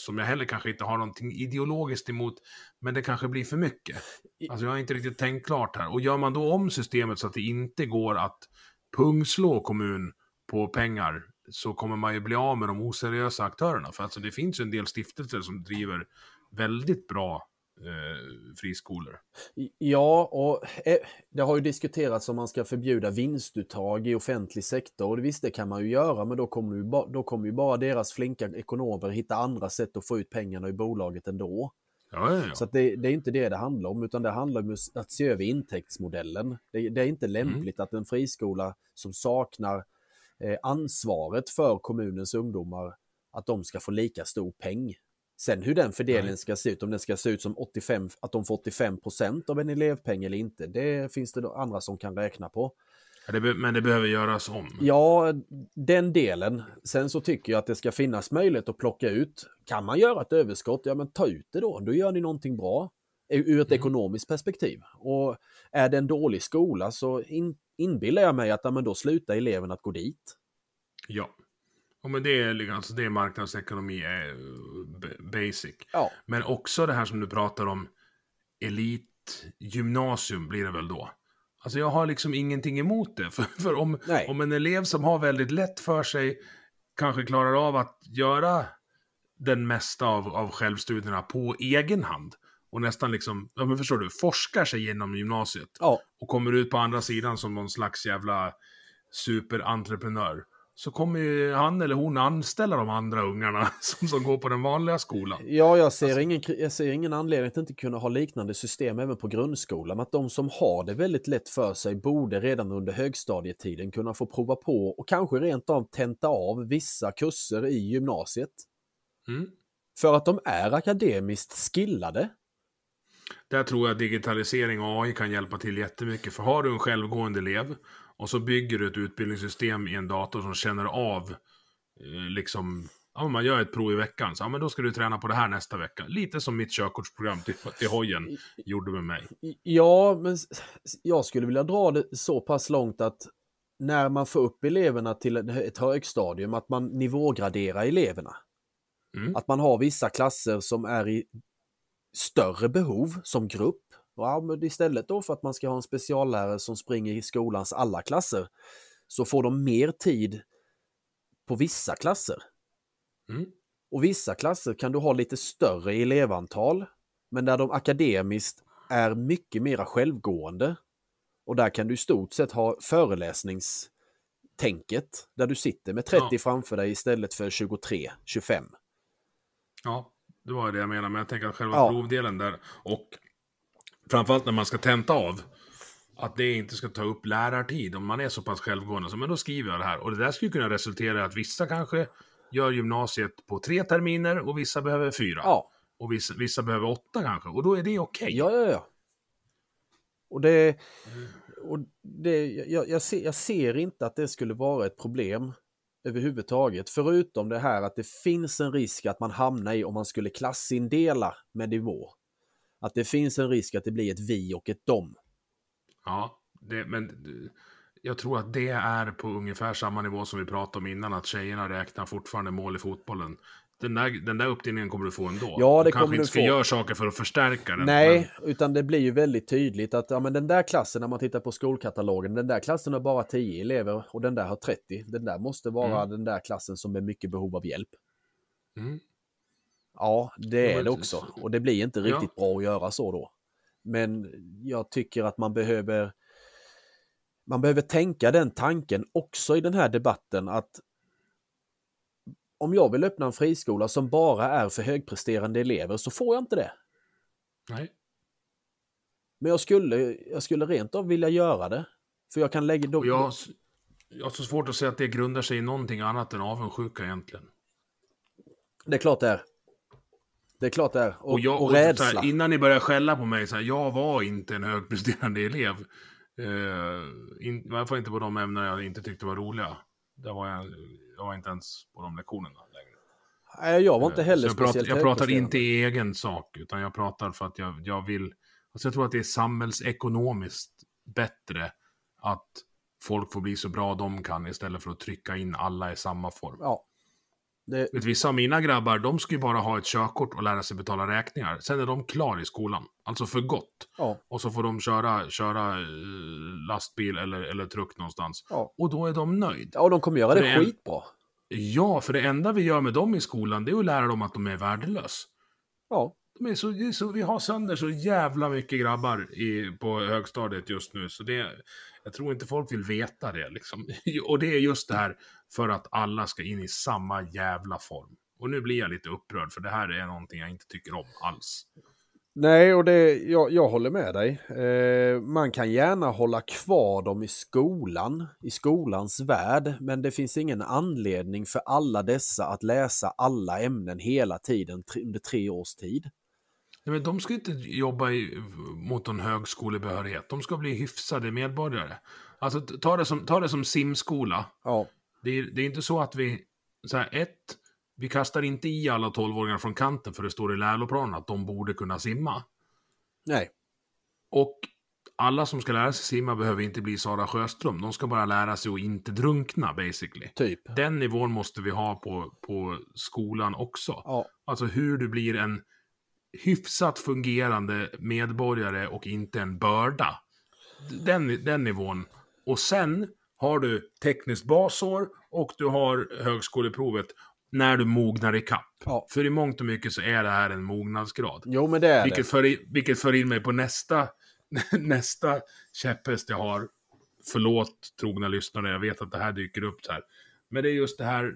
som jag heller kanske inte har någonting ideologiskt emot, men det kanske blir för mycket. Alltså jag har inte riktigt tänkt klart här. Och gör man då om systemet så att det inte går att pungslå kommun på pengar så kommer man ju bli av med de oseriösa aktörerna. För alltså det finns ju en del stiftelser som driver väldigt bra eh, friskolor. Ja, och eh, det har ju diskuterats om man ska förbjuda vinstuttag i offentlig sektor. Och visst, det kan man ju göra, men då kommer ju, ba, då kommer ju bara deras flinka ekonomer hitta andra sätt att få ut pengarna i bolaget ändå. Ja, ja, ja. Så det, det, är inte det det handlar om, utan det handlar om att se över intäktsmodellen. Det, det är inte lämpligt mm. att en friskola som saknar eh, ansvaret för kommunens ungdomar, att de ska få lika stor peng Sen hur den fördelningen Nej. ska se ut, om den ska se ut som 85, att de får 85% av en elevpeng eller inte, det finns det andra som kan räkna på. men det behöver göras om? Ja, den delen. Sen så tycker jag att det ska finnas möjlighet att plocka ut. Kan man göra ett överskott, ja men ta ut det då, då gör ni någonting bra. Ur ett mm. ekonomiskt perspektiv. Och är det en dålig skola så in, inbillar jag mig att ja, men då slutar eleven att gå dit. Ja. Ja, men det är, liksom, alltså det är marknadsekonomi, är eh, basic. Ja. Men också det här som du pratar om, elitgymnasium blir det väl då. Alltså jag har liksom ingenting emot det. [laughs] För, för om, om en elev som har väldigt lätt för sig kanske klarar av att göra den mesta av, av självstudierna på egen hand. Och nästan liksom, ja men förstår du, forskar sig genom gymnasiet. Ja, Och kommer ut på andra sidan som någon slags jävla superentreprenör. Så kommer ju han eller hon anställa de andra ungarna [laughs] som, som går på den vanliga skolan. ja jag, ser ingen, jag ser ingen anledning att inte kunna ha liknande system även på grundskolan. Att de som har det väldigt lätt för sig borde redan under högstadietiden kunna få prova på och kanske rent av tenta av vissa kurser i gymnasiet. Mm. För att de är akademiskt skillade. Där tror jag digitalisering och AI kan hjälpa till jättemycket. För har du en självgående elev och så bygger du ett utbildningssystem i en dator som känner av eh, liksom Ja, man gör ett prov i veckan, så ja, men då ska du träna på det här nästa vecka. Lite som mitt körkortsprogram till, till hojen gjorde med mig. Ja, men jag skulle vilja dra det så pass långt att när man får upp eleverna till ett- ett högstadium, att man nivågraderar eleverna. Mm. Att man har vissa klasser som är i större behov som grupp. Ja, men istället då för att man ska ha en speciallärare som springer i skolans alla klasser så får de mer tid på vissa klasser. Mm. Och vissa klasser kan du ha lite större elevantal, men där de akademiskt är mycket mera självgående. Och där kan du i stort sett ha föreläsningstänket, där du sitter med 30 Ja. framför dig istället för 23, 25. Ja, det var det jag menade. Men jag tänker att själva Ja. provdelen där och framförallt när man ska tenta av. Att det inte ska ta upp lärartid om man är så pass självgående. Så, men då skriver jag det här. Och det där skulle kunna resultera i att vissa kanske gör gymnasiet på tre terminer och vissa behöver fyra. Ja, Och vissa, vissa behöver åtta kanske. Och då är det okej. ja, ja. ja. Och det... Och det jag, jag, ser, jag ser inte att det skulle vara ett problem överhuvudtaget. Förutom det här att det finns en risk att man hamnar i om man skulle klassindela med nivå. Att det finns en risk att det blir ett vi och ett dom. Ja, det, men jag tror att det är på ungefär samma nivå som vi pratade om innan, att tjejerna räknar fortfarande mål i fotbollen. Den där, den där uppdelningen kommer du få ändå. Ja, det du kanske inte ska få. göra saker för att förstärka den. Nej, utan det blir ju väldigt tydligt att ja, men den där klassen, när man tittar på skolkatalogen, den där klassen har bara 10 elever och den där har 30. Den där måste vara Mm. den där klassen som är mycket behov av hjälp. Men, mm. Ja, det Ja, är det också. Och det blir inte Ja. riktigt bra att göra så då. Men jag tycker att man behöver man behöver tänka den tanken också i den här debatten att om jag vill öppna en friskola som bara är för högpresterande elever så får jag inte det. Nej. Men jag skulle, jag skulle rent av vilja göra det. För jag kan lägga... Då, jag, jag har så svårt att säga att det grundar sig i någonting annat än avundsjuka egentligen. Det är klart det är. Det är klart det är. Och, och, jag, och så rädsla. här, innan ni börjar skälla på mig, så här, jag var inte en högpresterande elev. Uh, in, I alla fall inte på de ämnen jag inte tyckte var roliga. Där var jag, jag var inte ens på de lektionerna längre. Nej, jag var inte Eh, heller pratar, speciellt jag pratar inte i egen sak, utan jag pratar för att jag, jag vill... Alltså jag tror att det är samhällsekonomiskt bättre att folk får bli så bra de kan istället för att trycka in alla i samma form. Ja. Det, Vet, vissa av mina grabbar, de ska ju bara ha ett körkort och lära sig betala räkningar. Sen är de klar i skolan. Alltså för gott. ja, Och så får de köra, köra eh, lastbil eller, eller truck någonstans. ja. Och då är de nöjd. ja, och de kommer göra För det det en- skitbra. Ja, för det enda vi gör med dem i skolan, det är att lära dem att de är värdelös. Ja, de är så, är så, vi har sönder så jävla mycket grabbar i, på högstadiet just nu, så det, jag tror inte folk vill veta det. Liksom. [laughs] Och det är just det här för att alla ska in i samma jävla form. Och nu blir jag lite upprörd, för det här är någonting jag inte tycker om alls. Nej, och det, jag, jag håller med dig. Eh, man kan gärna hålla kvar dem i skolan, i skolans värld, men det finns ingen anledning för alla dessa att läsa alla ämnen hela tiden tre, under tre års tid. Nej, men de ska inte jobba i, mot en högskolebehörighet. De ska bli hyfsade medborgare. Alltså, ta det som, ta det som simskola. Ja, Det är, det är inte så att vi, så här, ett, vi kastar inte i alla tolvåringar från kanten för det står i läroplanen att de borde kunna simma. nej, Och alla som ska lära sig simma behöver inte bli Sara Sjöström. De ska bara lära sig att inte drunkna, basically. typ. Den nivån måste vi ha på, på skolan också. Ja, Alltså hur du blir en hyfsat fungerande medborgare och inte en börda. Den, den nivån. Och sen har du tekniskt basår och du har högskoleprovet. när du mognar i kapp. Ja. För i mångt och mycket så är det här en mognadsgrad. Jo, men det är Vilket det. för, i- vilket för in mig på nästa, [laughs] nästa käpphäst jag har. Förlåt trogna lyssnare, jag vet att det här dyker upp så här. Men det är just det här eh,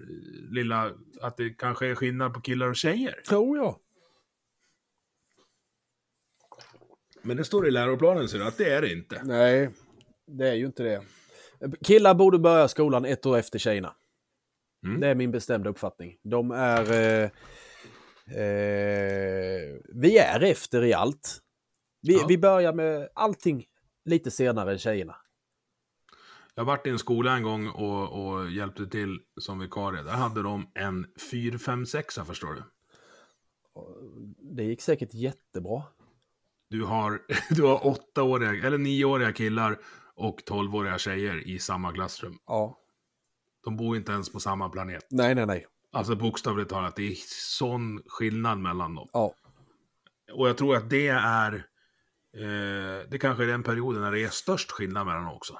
lilla, att det kanske är skillnad på killar och tjejer. Tror jag. Men det står i läroplanen så att det är det inte. Nej, det är ju inte det. Killar borde börja skolan ett år efter tjejerna. Mm. Det är min bestämda uppfattning. De är... Eh, eh, vi är efter i allt. Vi, Ja. vi börjar med allting lite senare än tjejerna. Jag varit i en skola en gång och, och hjälpte till som vikarie. Där hade de en 4, 5, 6 förstår du. Det gick säkert jättebra. Du har, [laughs] du har åttaåriga, eller nioåriga killar och tolvåriga tjejer i samma klassrum. Ja. De bor inte ens på samma planet. Nej, nej, nej. Alltså bokstavligt talat, det är sån skillnad mellan dem. Ja. Och jag tror att det är, eh, det kanske är den perioden när det är störst skillnad mellan dem också.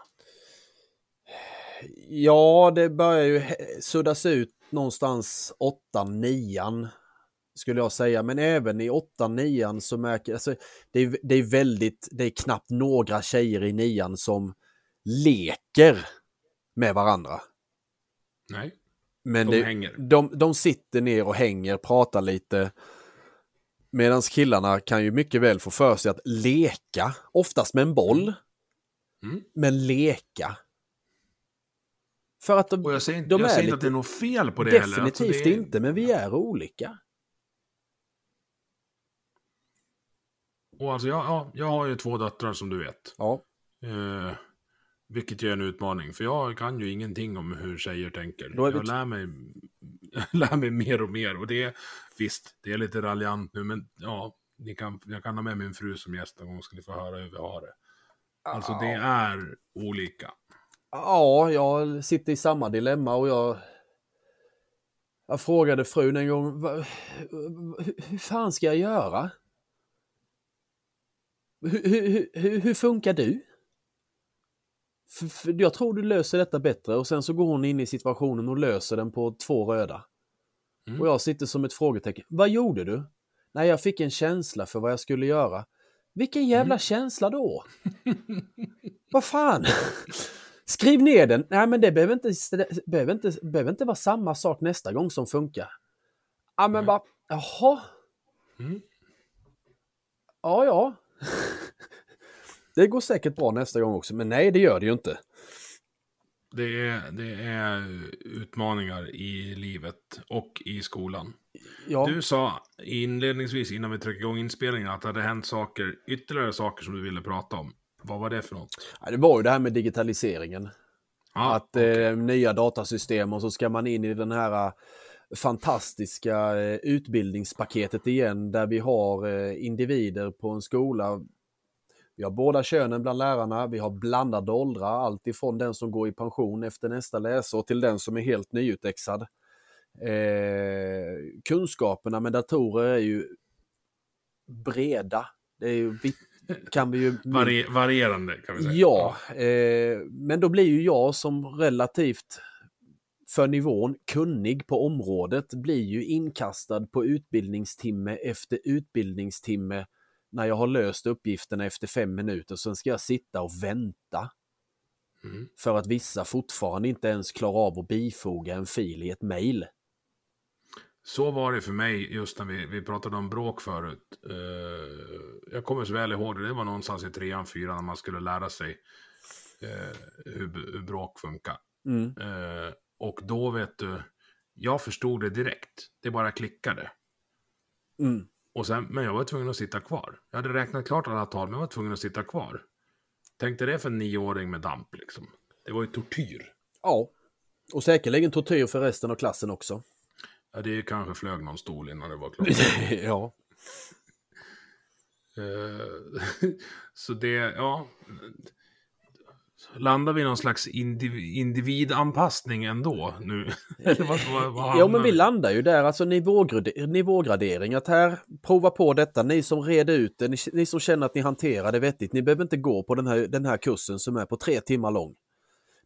Ja, det börjar ju suddas ut någonstans 8-9 skulle jag säga. Men även i 8-9 så märker alltså, det är, det är väldigt, det är knappt några tjejer i nian som leker med varandra. Nej. Men De det, hänger. De, de sitter ner och hänger, pratar lite. Medan killarna kan ju mycket väl få för sig att leka, oftast med en boll. Mm. Men leka. För att de, Och jag säger, inte- de jag är säger inte lite- att det är något fel på det heller. Definitivt Alltså, det är- inte, men vi är olika. Och alltså, jag, ja, jag har ju två döttrar som du vet. Ja, Eh, vilket ju är en utmaning, för jag kan ju ingenting om hur tjejer tänker. Vi Jag lär mig, [laughs] lär mig mer och mer. Och det är, visst, det är lite raljant nu, men ja, ni kan, jag kan ha med min fru som gäst någon gång, ska ni få höra hur vi har det. Alltså det är olika. ja jag sitter i samma dilemma och jag... Jag frågade frun en gång, "Va- hur, hur fan ska jag göra? Hur, hur, hur, hur funkar du? För, för jag tror du löser detta bättre och sen så går hon in i situationen och löser den på två röda. Mm. Och jag sitter som ett frågetecken. Vad gjorde du? Nej, jag fick en känsla för vad jag skulle göra. Vilken jävla känsla då? [laughs] vad fan? Skriv ner den. Nej, men det behöver inte, behöver inte, behöver inte vara samma sak nästa gång som funkar. Ja, men Nej. bara, jaha. Mm. Ja, ja. [laughs] det går säkert bra nästa gång också, men nej, det gör det ju inte. Det är, det är utmaningar i livet och i skolan. Ja, Du sa inledningsvis innan vi tryckte igång inspelningen att det hade hänt saker, ytterligare saker som du ville prata om. Vad var det för något? det var ju det här med digitaliseringen. Ja, att eh, nya datasystem och så ska man in i den här fantastiska eh, utbildningspaketet igen där vi har eh, individer på en skola. Vi har båda könen bland lärarna, vi har blandade åldrar, allt ifrån den som går i pension efter nästa läsår till den som är helt nyutexad. Eh, kunskaperna med datorer är ju breda. Det är ju, kan vi ju [laughs] Vari varierande kan vi säga. Ja, eh, men då blir ju jag som relativt för nivån kunnig på området blir ju inkastad på utbildningstimme efter utbildningstimme när jag har löst uppgifterna efter fem minuter. Sen ska jag sitta och vänta Mm. för att vissa fortfarande inte ens klarar av att bifoga en fil i ett mejl. Så var det för mig just när vi, vi pratade om bråk förut. Eh, jag kommer så väl ihåg det, det var någonstans i trean, fyran när man skulle lära sig eh, hur, hur bråk funkar. Mm. Eh, och då vet du, jag förstod det direkt. Det bara klickade. Mm. Och sen, men jag var tvungen att sitta kvar. Jag hade räknat klart alla tal, men jag var tvungen att sitta kvar. Tänkte det för en nioåring med damp liksom. Det var ju tortyr. Ja, och säkerligen tortyr för resten av klassen också. Ja, det kanske flög någon stol innan det var [laughs] klart. ja. Eh, [laughs] så det, ja. Landar vi i någon slags indiv individanpassning ändå nu? [laughs] Eller vad, vad, vad Ja, men vi landar ju där, alltså nivågrade- nivågradering. Att här, prova på detta, ni som reder ut det, ni, ni som känner att ni hanterar det vettigt. Ni behöver inte gå på den här, den här kursen som är på tre timmar lång.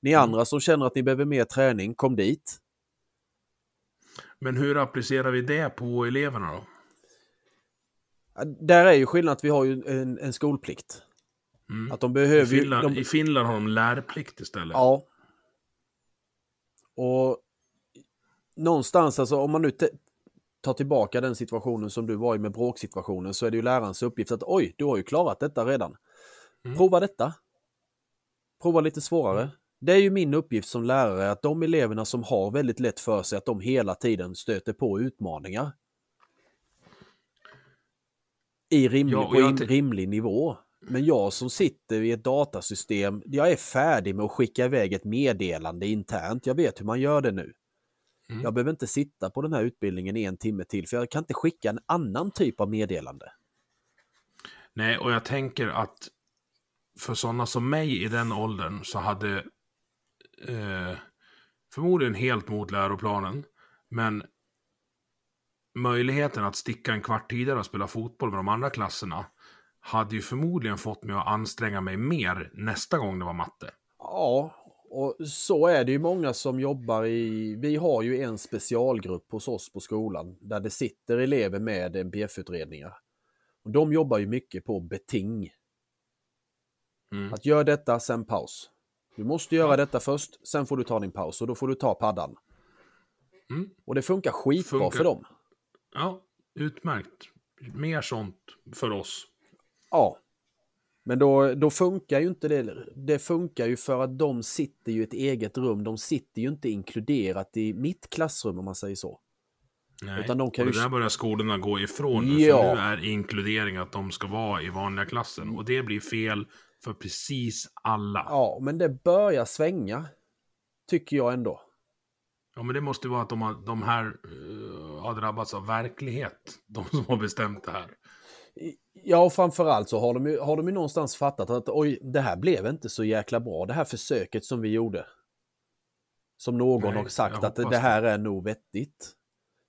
Ni Mm. andra som känner att ni behöver mer träning, kom dit. Men hur applicerar vi det på eleverna då? Där är ju skillnaden att vi har ju en, en skolplikt. Mm. Att de I, behöver ju- Finland, de, I Finland har de lärplikt istället. Ja. Och någonstans, alltså om man nu tar tillbaka den situationen som du var i med bråksituationen så är det ju lärarens uppgift att oj, du har ju klarat detta redan. Mm. Prova detta. Prova lite svårare. Det är ju min uppgift som lärare att de eleverna som har väldigt lätt för sig att de hela tiden stöter på utmaningar. I rimlig, Ja, på rimlig nivå. Men jag som sitter i ett datasystem, jag är färdig med att skicka iväg ett meddelande internt. Jag vet hur man gör det nu. Mm. Jag behöver inte sitta på den här utbildningen en timme till för jag kan inte skicka en annan typ av meddelande. Nej, och jag tänker att för sådana som mig i den åldern så hade eh, förmodligen helt mot läroplanen, men möjligheten att sticka en kvart tidigare och spela fotboll med de andra klasserna hade ju förmodligen fått mig att anstränga mig mer nästa gång det var matte. Ja, och så är det ju många som jobbar i... Vi har ju en specialgrupp hos oss på skolan där det sitter elever med NPF-utredningar. Och de jobbar ju mycket på beting. Mm. Att gör detta, sen paus. Du måste göra detta först, sen får du ta din paus och då får du ta paddan. Mm. Och det funkar skitbra Funkar. för dem. Ja, utmärkt. Mer sånt för oss. Ja. Men då, då funkar ju inte det. Det funkar ju för att de sitter ju i ett eget rum. De sitter ju inte inkluderat i mitt klassrum om man säger så. Nej. Utan de kan och ju- det där börjar skolorna gå ifrån nu, Ja. för nu är inkludering att de ska vara i vanliga klassen. Och det blir fel för precis alla. Ja, Ja, men det börjar svänga. Tycker jag ändå. men det måste vara att de, har, de här eh, har drabbats av verklighet. De som har bestämt det här. Ja, och framförallt så har de, ju, har de ju någonstans fattat att oj, det här blev inte så jäkla bra. Det här försöket som vi gjorde. Som någon Nej, har sagt att det, här är nog vettigt.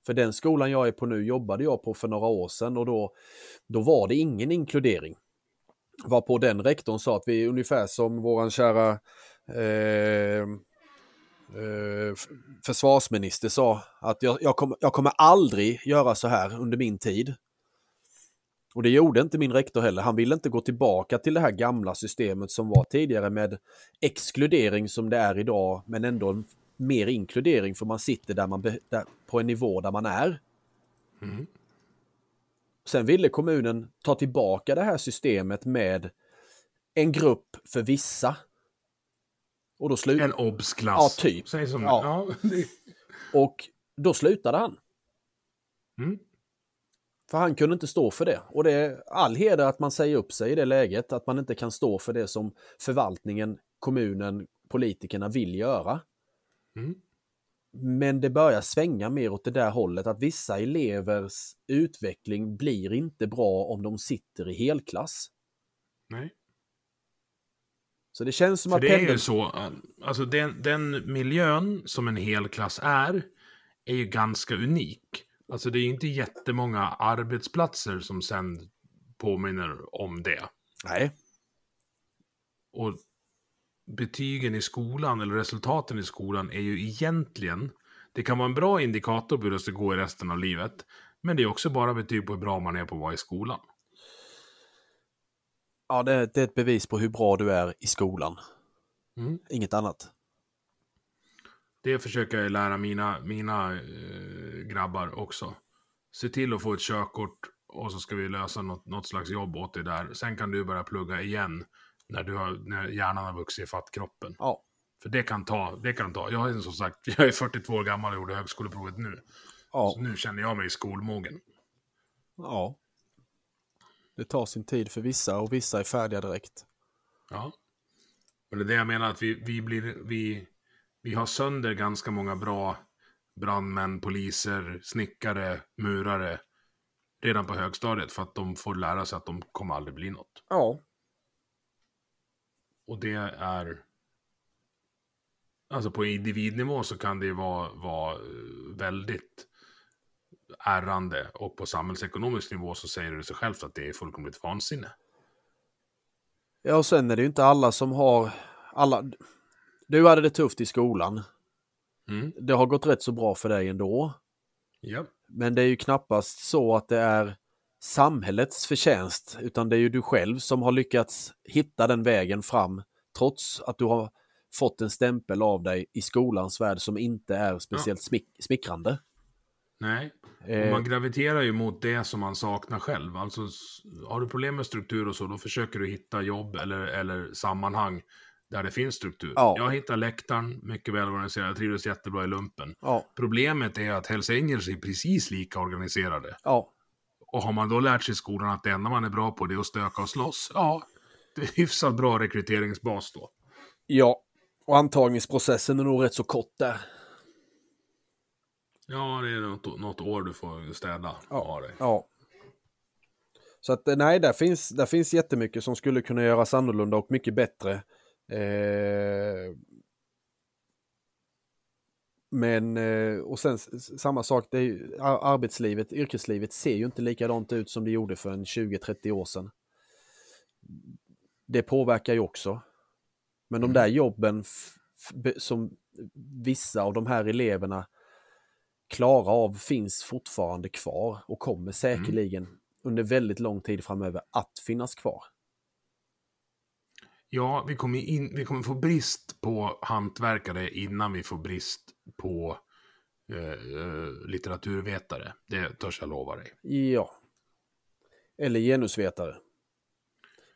För den skolan jag är på nu jobbade jag på för några år sedan och då, då var det ingen inkludering. Var på den rektorn sa att vi är ungefär som våran kära eh, eh, försvarsminister sa att jag, jag, kommer, jag kommer aldrig göra så här under min tid. Och det gjorde inte min rektor heller. Han ville inte gå tillbaka till det här gamla systemet som var tidigare med exkludering som det är idag, men ändå mer inkludering för man sitter där man där, på en nivå där man är. Mm. Sen ville kommunen ta tillbaka det här systemet med en grupp för vissa. Och då, slut- En obsklass. Ja, typ. Säg som Ja. ja. [laughs] det- och då slutade han. Mm. För han kunde inte stå för det. Och det är all heder att man säger upp sig i det läget, att man inte kan stå för det som förvaltningen, kommunen, politikerna vill göra. Mm. Men det börjar svänga mer åt det där hållet att vissa elevers utveckling blir inte bra om de sitter i helklass. Nej. Så det känns som För att det är pendeln... ju så, alltså den, den miljön som en helklass är, är ju ganska unik. Alltså det är ju inte jättemånga arbetsplatser som sen påminner om det. Nej. Och betygen i skolan, eller resultaten i skolan, är ju egentligen, det kan vara en bra indikator på hur det ska gå i resten av livet, men det är också bara betyg på hur bra man är på att vara i skolan. Ja, det, det är ett bevis på hur bra du är i skolan. Mm. Inget annat. Det försöker jag lära mina, mina eh, grabbar också. Se till att få ett körkort och så ska vi lösa något, något slags jobb åt dig där. Sen kan du börja plugga igen när, du har, när hjärnan har vuxit ifatt kroppen. Ja. För det kan ta, det kan ta. Jag är som sagt, [laughs] jag är 42 år gammal och gjorde högskoleprovet nu. Ja. Så nu känner jag mig skolmogen. ja. Det tar sin tid för vissa och vissa är färdiga direkt. Ja. Men det är det jag menar att vi, vi blir, vi, vi har sönder ganska många bra brandmän, poliser, snickare, murare redan på högstadiet för att de får lära sig att de kommer aldrig bli något. Ja. Och det är... Alltså på individnivå så kan det vara, vara eh, väldigt ärrande och på samhällsekonomisk nivå så säger det sig självt att det är fullkomligt vansinne. Ja, och sen är det ju inte alla som har alla. Du hade det tufft i skolan. Mm. Det har gått rätt så bra för dig ändå. Ja. Men det är ju knappast så att det är samhällets förtjänst, utan det är ju du själv som har lyckats hitta den vägen fram, trots att du har fått en stämpel av dig i skolans värld som inte är speciellt smick smickrande. Nej, Eh, man graviterar ju mot det som man saknar själv. Alltså, har du problem med struktur och så, då försöker du hitta jobb eller, eller sammanhang där det finns struktur. Ja. Jag hittade läktaren, mycket välorganiserad, jag trivdes jättebra i lumpen. ja, Problemet är att Hells Angels är precis lika organiserade. ja, Och har man då lärt sig i skolan att det enda man är bra på det är att stöka och slåss, ja, det är hyfsat bra rekryteringsbas då. ja. Och antagningsprocessen är nog rätt så kort där. Ja, det är något, något år du får städa Ja. av dig. Ja. Så att eh, nej, där finns, där finns jättemycket som skulle kunna göras annorlunda och mycket bättre. Eh, men, eh, och sen samma sak, det är arbetslivet, yrkeslivet ser ju inte likadant ut som det gjorde för en 20-30 år sedan. Det påverkar ju också. Men de där jobben som vissa av de här eleverna klarar av finns fortfarande kvar och kommer säkerligen under väldigt lång tid framöver att finnas kvar. Ja, vi kommer, in, vi kommer få brist på hantverkare innan vi får brist på eh, litteraturvetare. Det törs jag lova dig. Ja. Eller genusvetare.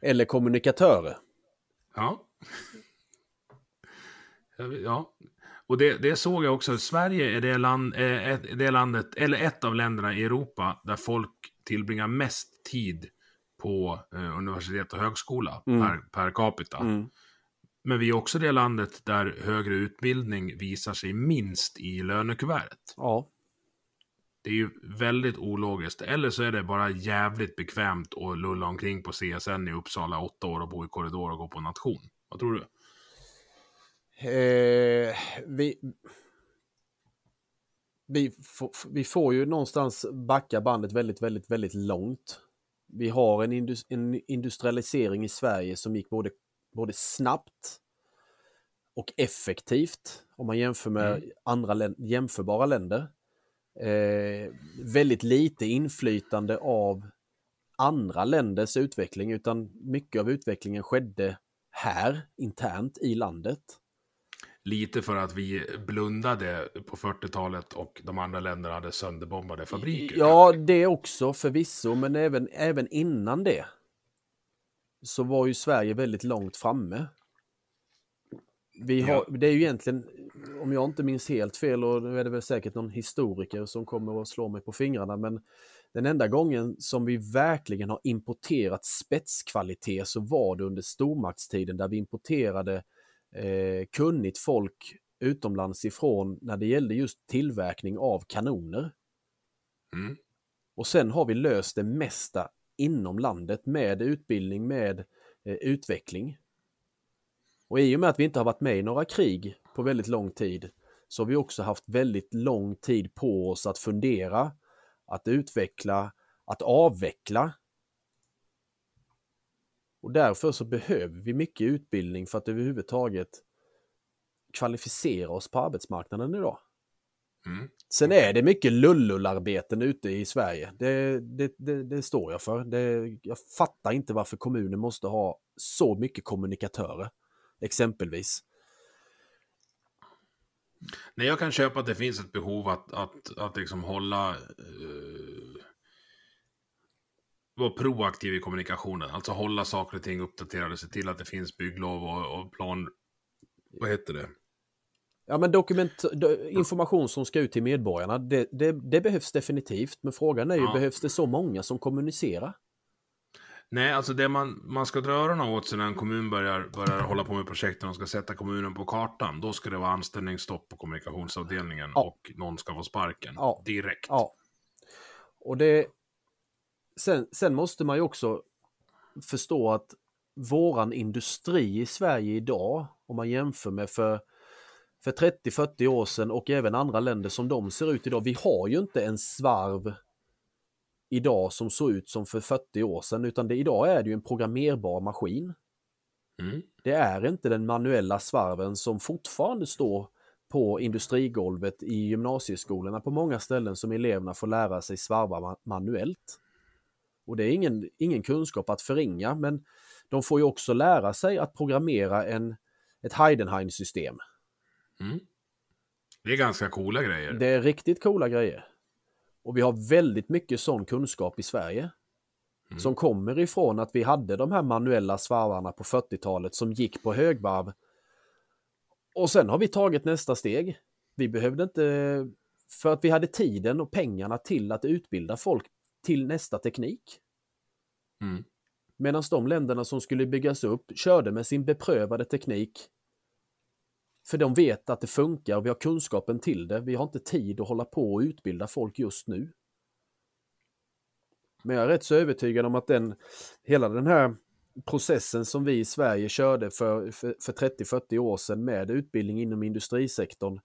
Eller kommunikatörer. Ja. Ja. Och det, det såg jag också. Sverige är det, land, eh, det landet, eller ett av länderna i Europa där folk tillbringar mest tid på eh, universitet och högskola Mm. per, per capita. Men vi är också det landet där högre utbildning visar sig minst i lönekuvertet. Ja. Det är ju väldigt ologiskt. Eller så är det bara jävligt bekvämt att lulla omkring på CSN i Uppsala åtta år och bo i korridor och gå på nation. Vad tror du? Eh, vi, vi, vi får ju någonstans backa bandet väldigt, väldigt, väldigt långt. Vi har en, indus, en industrialisering i Sverige som gick både, både snabbt och effektivt om man jämför med Mm. andra län, jämförbara länder. Eh, väldigt lite inflytande av andra länders utveckling utan mycket av utvecklingen skedde här internt i landet. Lite för att vi blundade på 40-talet och de andra länderna hade sönderbombade fabriker. Ja, det också förvisso, men även, även innan det så var ju Sverige väldigt långt framme. Vi har, Det är ju egentligen, om jag inte minns helt fel, och nu är det väl säkert någon historiker som kommer att slå mig på fingrarna, men den enda gången som vi verkligen har importerat spetskvalitet så var det under stormaktstiden där vi importerade eh, kunnigt folk utomlands ifrån när det gällde just tillverkning av kanoner. Mm. Och sen har vi löst det mesta inom landet med utbildning, med eh, utveckling. Och i och med att vi inte har varit med i några krig på väldigt lång tid så har vi också haft väldigt lång tid på oss att fundera, att utveckla, att avveckla. Och därför så behöver vi mycket utbildning för att överhuvudtaget kvalificera oss på arbetsmarknaden idag. Mm. Sen är det mycket lullularbeten ute i Sverige. Det, det, det, det står jag för. Det, jag fattar inte varför kommunen måste ha så mycket kommunikatörer, exempelvis. Nej, jag kan köpa att det finns ett behov att, att, att liksom hålla... Eh, vara proaktiv i kommunikationen. Alltså hålla saker och ting uppdaterade, se till att det finns bygglov och, och plan... Vad heter det? Ja, men dokument, do- information som ska ut till medborgarna, det, det, det behövs definitivt. Men frågan är ju, Ja. behövs det så många som kommunicerar? Nej, alltså det man, man ska dra öronen åt sig när en kommun börjar, börjar hålla på med projekten och ska sätta kommunen på kartan. Då ska det vara anställningsstopp på kommunikationsavdelningen Ja. och någon ska få sparken. Ja. Direkt. Ja. Och det... Sen, sen måste man ju också förstå att våran industri i Sverige idag, om man jämför med för, för 30-40 år sedan och även andra länder som de ser ut idag, vi har ju inte en svarv idag som såg ut som för 40 år sedan, utan det, idag är det ju en programmerbar maskin. Mm. Det är inte den manuella svarven som fortfarande står på industrigolvet i gymnasieskolorna på många ställen som eleverna får lära sig svarva manuellt. Och det är ingen, ingen kunskap att förringa, men de får ju också lära sig att programmera en, ett Heidenhain-system. Mm. Det är ganska coola grejer. Det är riktigt coola grejer. Och vi har väldigt mycket sån kunskap i Sverige. Mm. Som kommer ifrån att vi hade de här manuella svarvarna på 40-talet som gick på högvarv. Och sen har vi tagit nästa steg. Vi behövde inte, för att vi hade tiden och pengarna till att utbilda folk till nästa teknik. Mm. Medan de länderna som skulle byggas upp körde med sin beprövade teknik. För de vet att det funkar och vi har kunskapen till det. Vi har inte tid att hålla på och utbilda folk just nu. Men jag är rätt så övertygad om att den, hela den här processen som vi i Sverige körde för, för, för 30-40 år sedan med utbildning inom industrisektorn.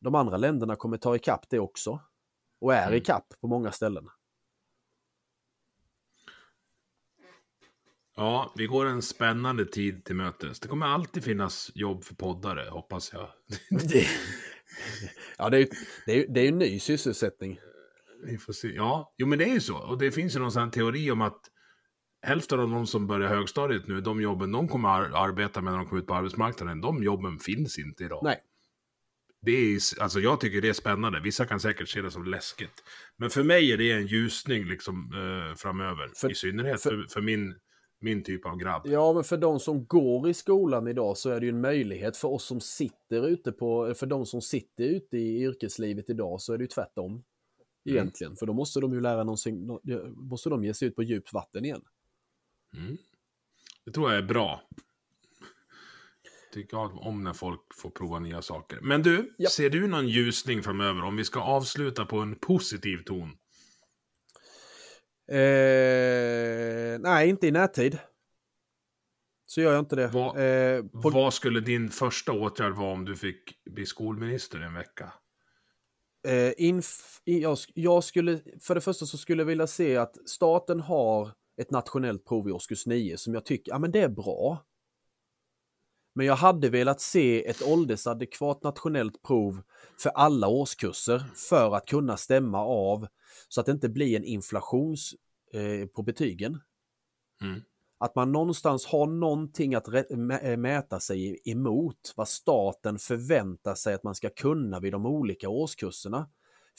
De andra länderna kommer ta ikapp det också. Och är mm. ikapp på många ställen. Ja, vi går en spännande tid till mötes. Det kommer alltid finnas jobb för poddare, hoppas jag. [laughs] det, ja, det är ju det är, det är en ny sysselsättning. Vi får se. Ja, jo men det är ju så. Och det finns ju någon sån teori om att hälften av de som börjar högstadiet nu, de jobben de kommer ar arbeta med när de kommer ut på arbetsmarknaden, de jobben finns inte idag. Nej. Det är, alltså jag tycker det är spännande. Vissa kan säkert se det som läskigt. Men för mig är det en ljusning liksom eh, framöver. För, I synnerhet för, för, för min min typ av grabb. Ja, men för de som går i skolan idag så är det ju en möjlighet för oss som sitter ute på, för de som sitter ute i yrkeslivet idag så är det ju tvärtom. Mm. Egentligen, mm. för då måste de ju lära någonting, måste de ge sig ut på djupt vatten igen. Mm. Det tror jag är bra. Tycker om när folk får prova nya saker. Men du, ja. ser du någon ljusning framöver om vi ska avsluta på en positiv ton? Eh, nej, inte i närtid. Så gör jag inte det. Vad, eh, på... vad skulle din första åtgärd vara om du fick bli skolminister en vecka? Eh, inf jag, jag, skulle, för det första så skulle jag vilja se att staten har ett nationellt prov i årskurs 9 som jag tycker, ja men det är bra. Men jag hade velat se ett åldersadekvat nationellt prov för alla årskurser för att kunna stämma av så att det inte blir en inflations eh, på betygen. Mm. Att man någonstans har någonting att eh, mäta sig emot vad staten förväntar sig att man ska kunna vid de olika årskurserna.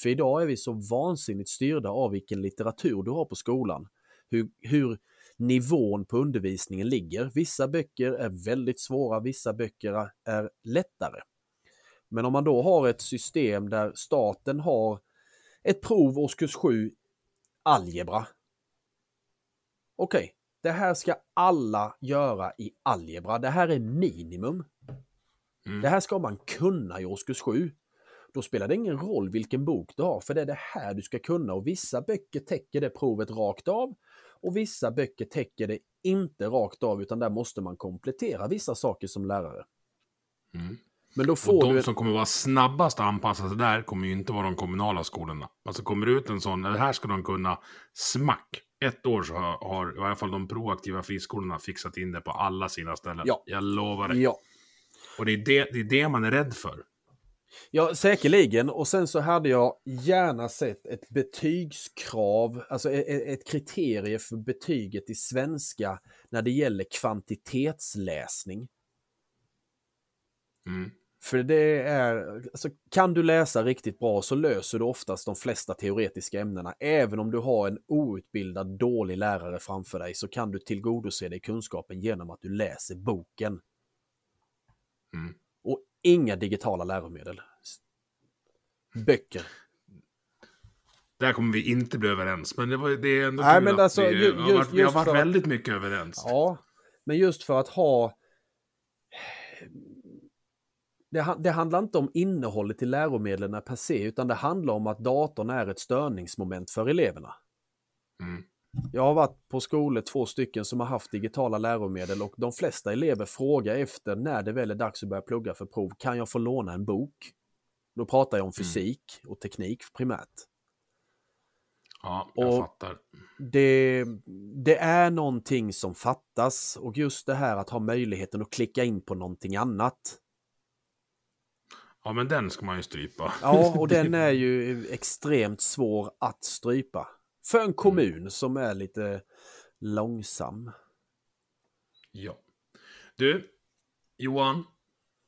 För idag är vi så vansinnigt styrda av vilken litteratur du har på skolan. Hur, hur nivån på undervisningen ligger. Vissa böcker är väldigt svåra, vissa böcker är lättare. Men om man då har ett system där staten har ett prov årskurs 7 algebra. Okej, okay, det här ska alla göra i algebra. Det här är minimum. Mm. Det här ska man kunna i årskurs 7. Då spelar det ingen roll vilken bok du har, för det är det här du ska kunna och vissa böcker täcker det provet rakt av och vissa böcker täcker det inte rakt av utan där måste man komplettera vissa saker som lärare. Mm. Men då får och de du... som kommer vara snabbast att anpassa sig där kommer ju inte vara de kommunala skolorna. Alltså kommer det ut en sån, det här ska de kunna smack. Ett år så har, har i alla fall de proaktiva friskolorna fixat in det på alla sina ställen. Ja. Jag lovar det. Ja. Och det är det, det är det man är rädd för. Ja, säkerligen. Och sen så hade jag gärna sett ett betygskrav, alltså ett, e-, ett kriterie för betyget i svenska när det gäller kvantitetsläsning. Mm. För det är, alltså, kan du läsa riktigt bra så löser du oftast de flesta teoretiska ämnena. Även om du har en outbildad dålig lärare framför dig så kan du tillgodose dig kunskapen genom att du läser boken. Mm. Inga digitala läromedel. Böcker. Där kommer vi inte bli överens, men det, var, det är ändå Nej, men alltså, vi, just, har varit, vi har varit väldigt mycket överens. Ja, men just för att ha det, det, handlar inte om innehållet i läromedlen per se, utan det handlar om att datorn är ett störningsmoment för eleverna. Mm. Jag har varit på skolor, två stycken, som har haft digitala läromedel och de flesta elever frågar efter när det väl är dags att börja plugga för prov, kan jag få låna en bok? Då pratar jag om mm. fysik mm. och teknik primärt. Ja, jag och fattar. Det, det är någonting som fattas och just det här att ha möjligheten att klicka in på någonting annat Ja, men den ska man ju strypa. Ja, och [laughs] den är ju extremt svår att strypa. För en kommun som är lite långsam. Ja. Du, Johan.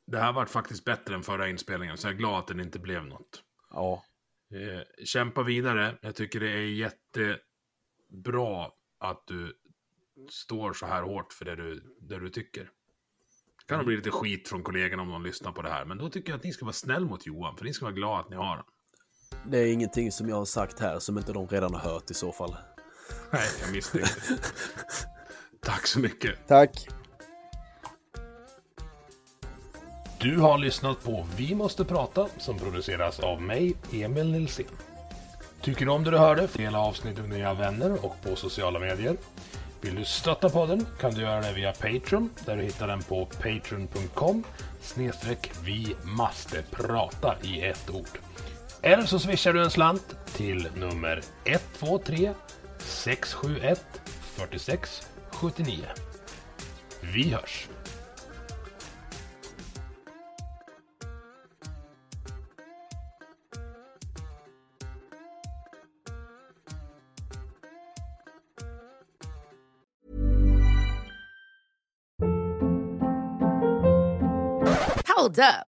Det här var faktiskt bättre än förra inspelningen, så jag är glad att den inte blev något. Ja. Eh, kämpa vidare. Jag tycker det är jättebra att du står så här hårt för det du, det du tycker. Det kan nog bli lite skit från kollegorna om de lyssnar på det här, men då tycker jag att ni ska vara snäll mot Johan, för ni ska vara glada att ni har den. Det är ingenting som jag har sagt här som inte de redan har hört i så fall. Nej, jag misstänkte. [laughs] Tack så mycket. Tack. Du har lyssnat på Vi måste prata som produceras av mig, Emil Nilsson. Tycker du om det du hörde? Dela avsnittet med dina vänner och på sociala medier. Vill du stötta podden kan du göra det via Patreon där du hittar den på patreon.com snedstreck vi måste prata i ett ord. Eller så swishar du en slant till nummer 123 671 46 79. Vi hörs! Hold up.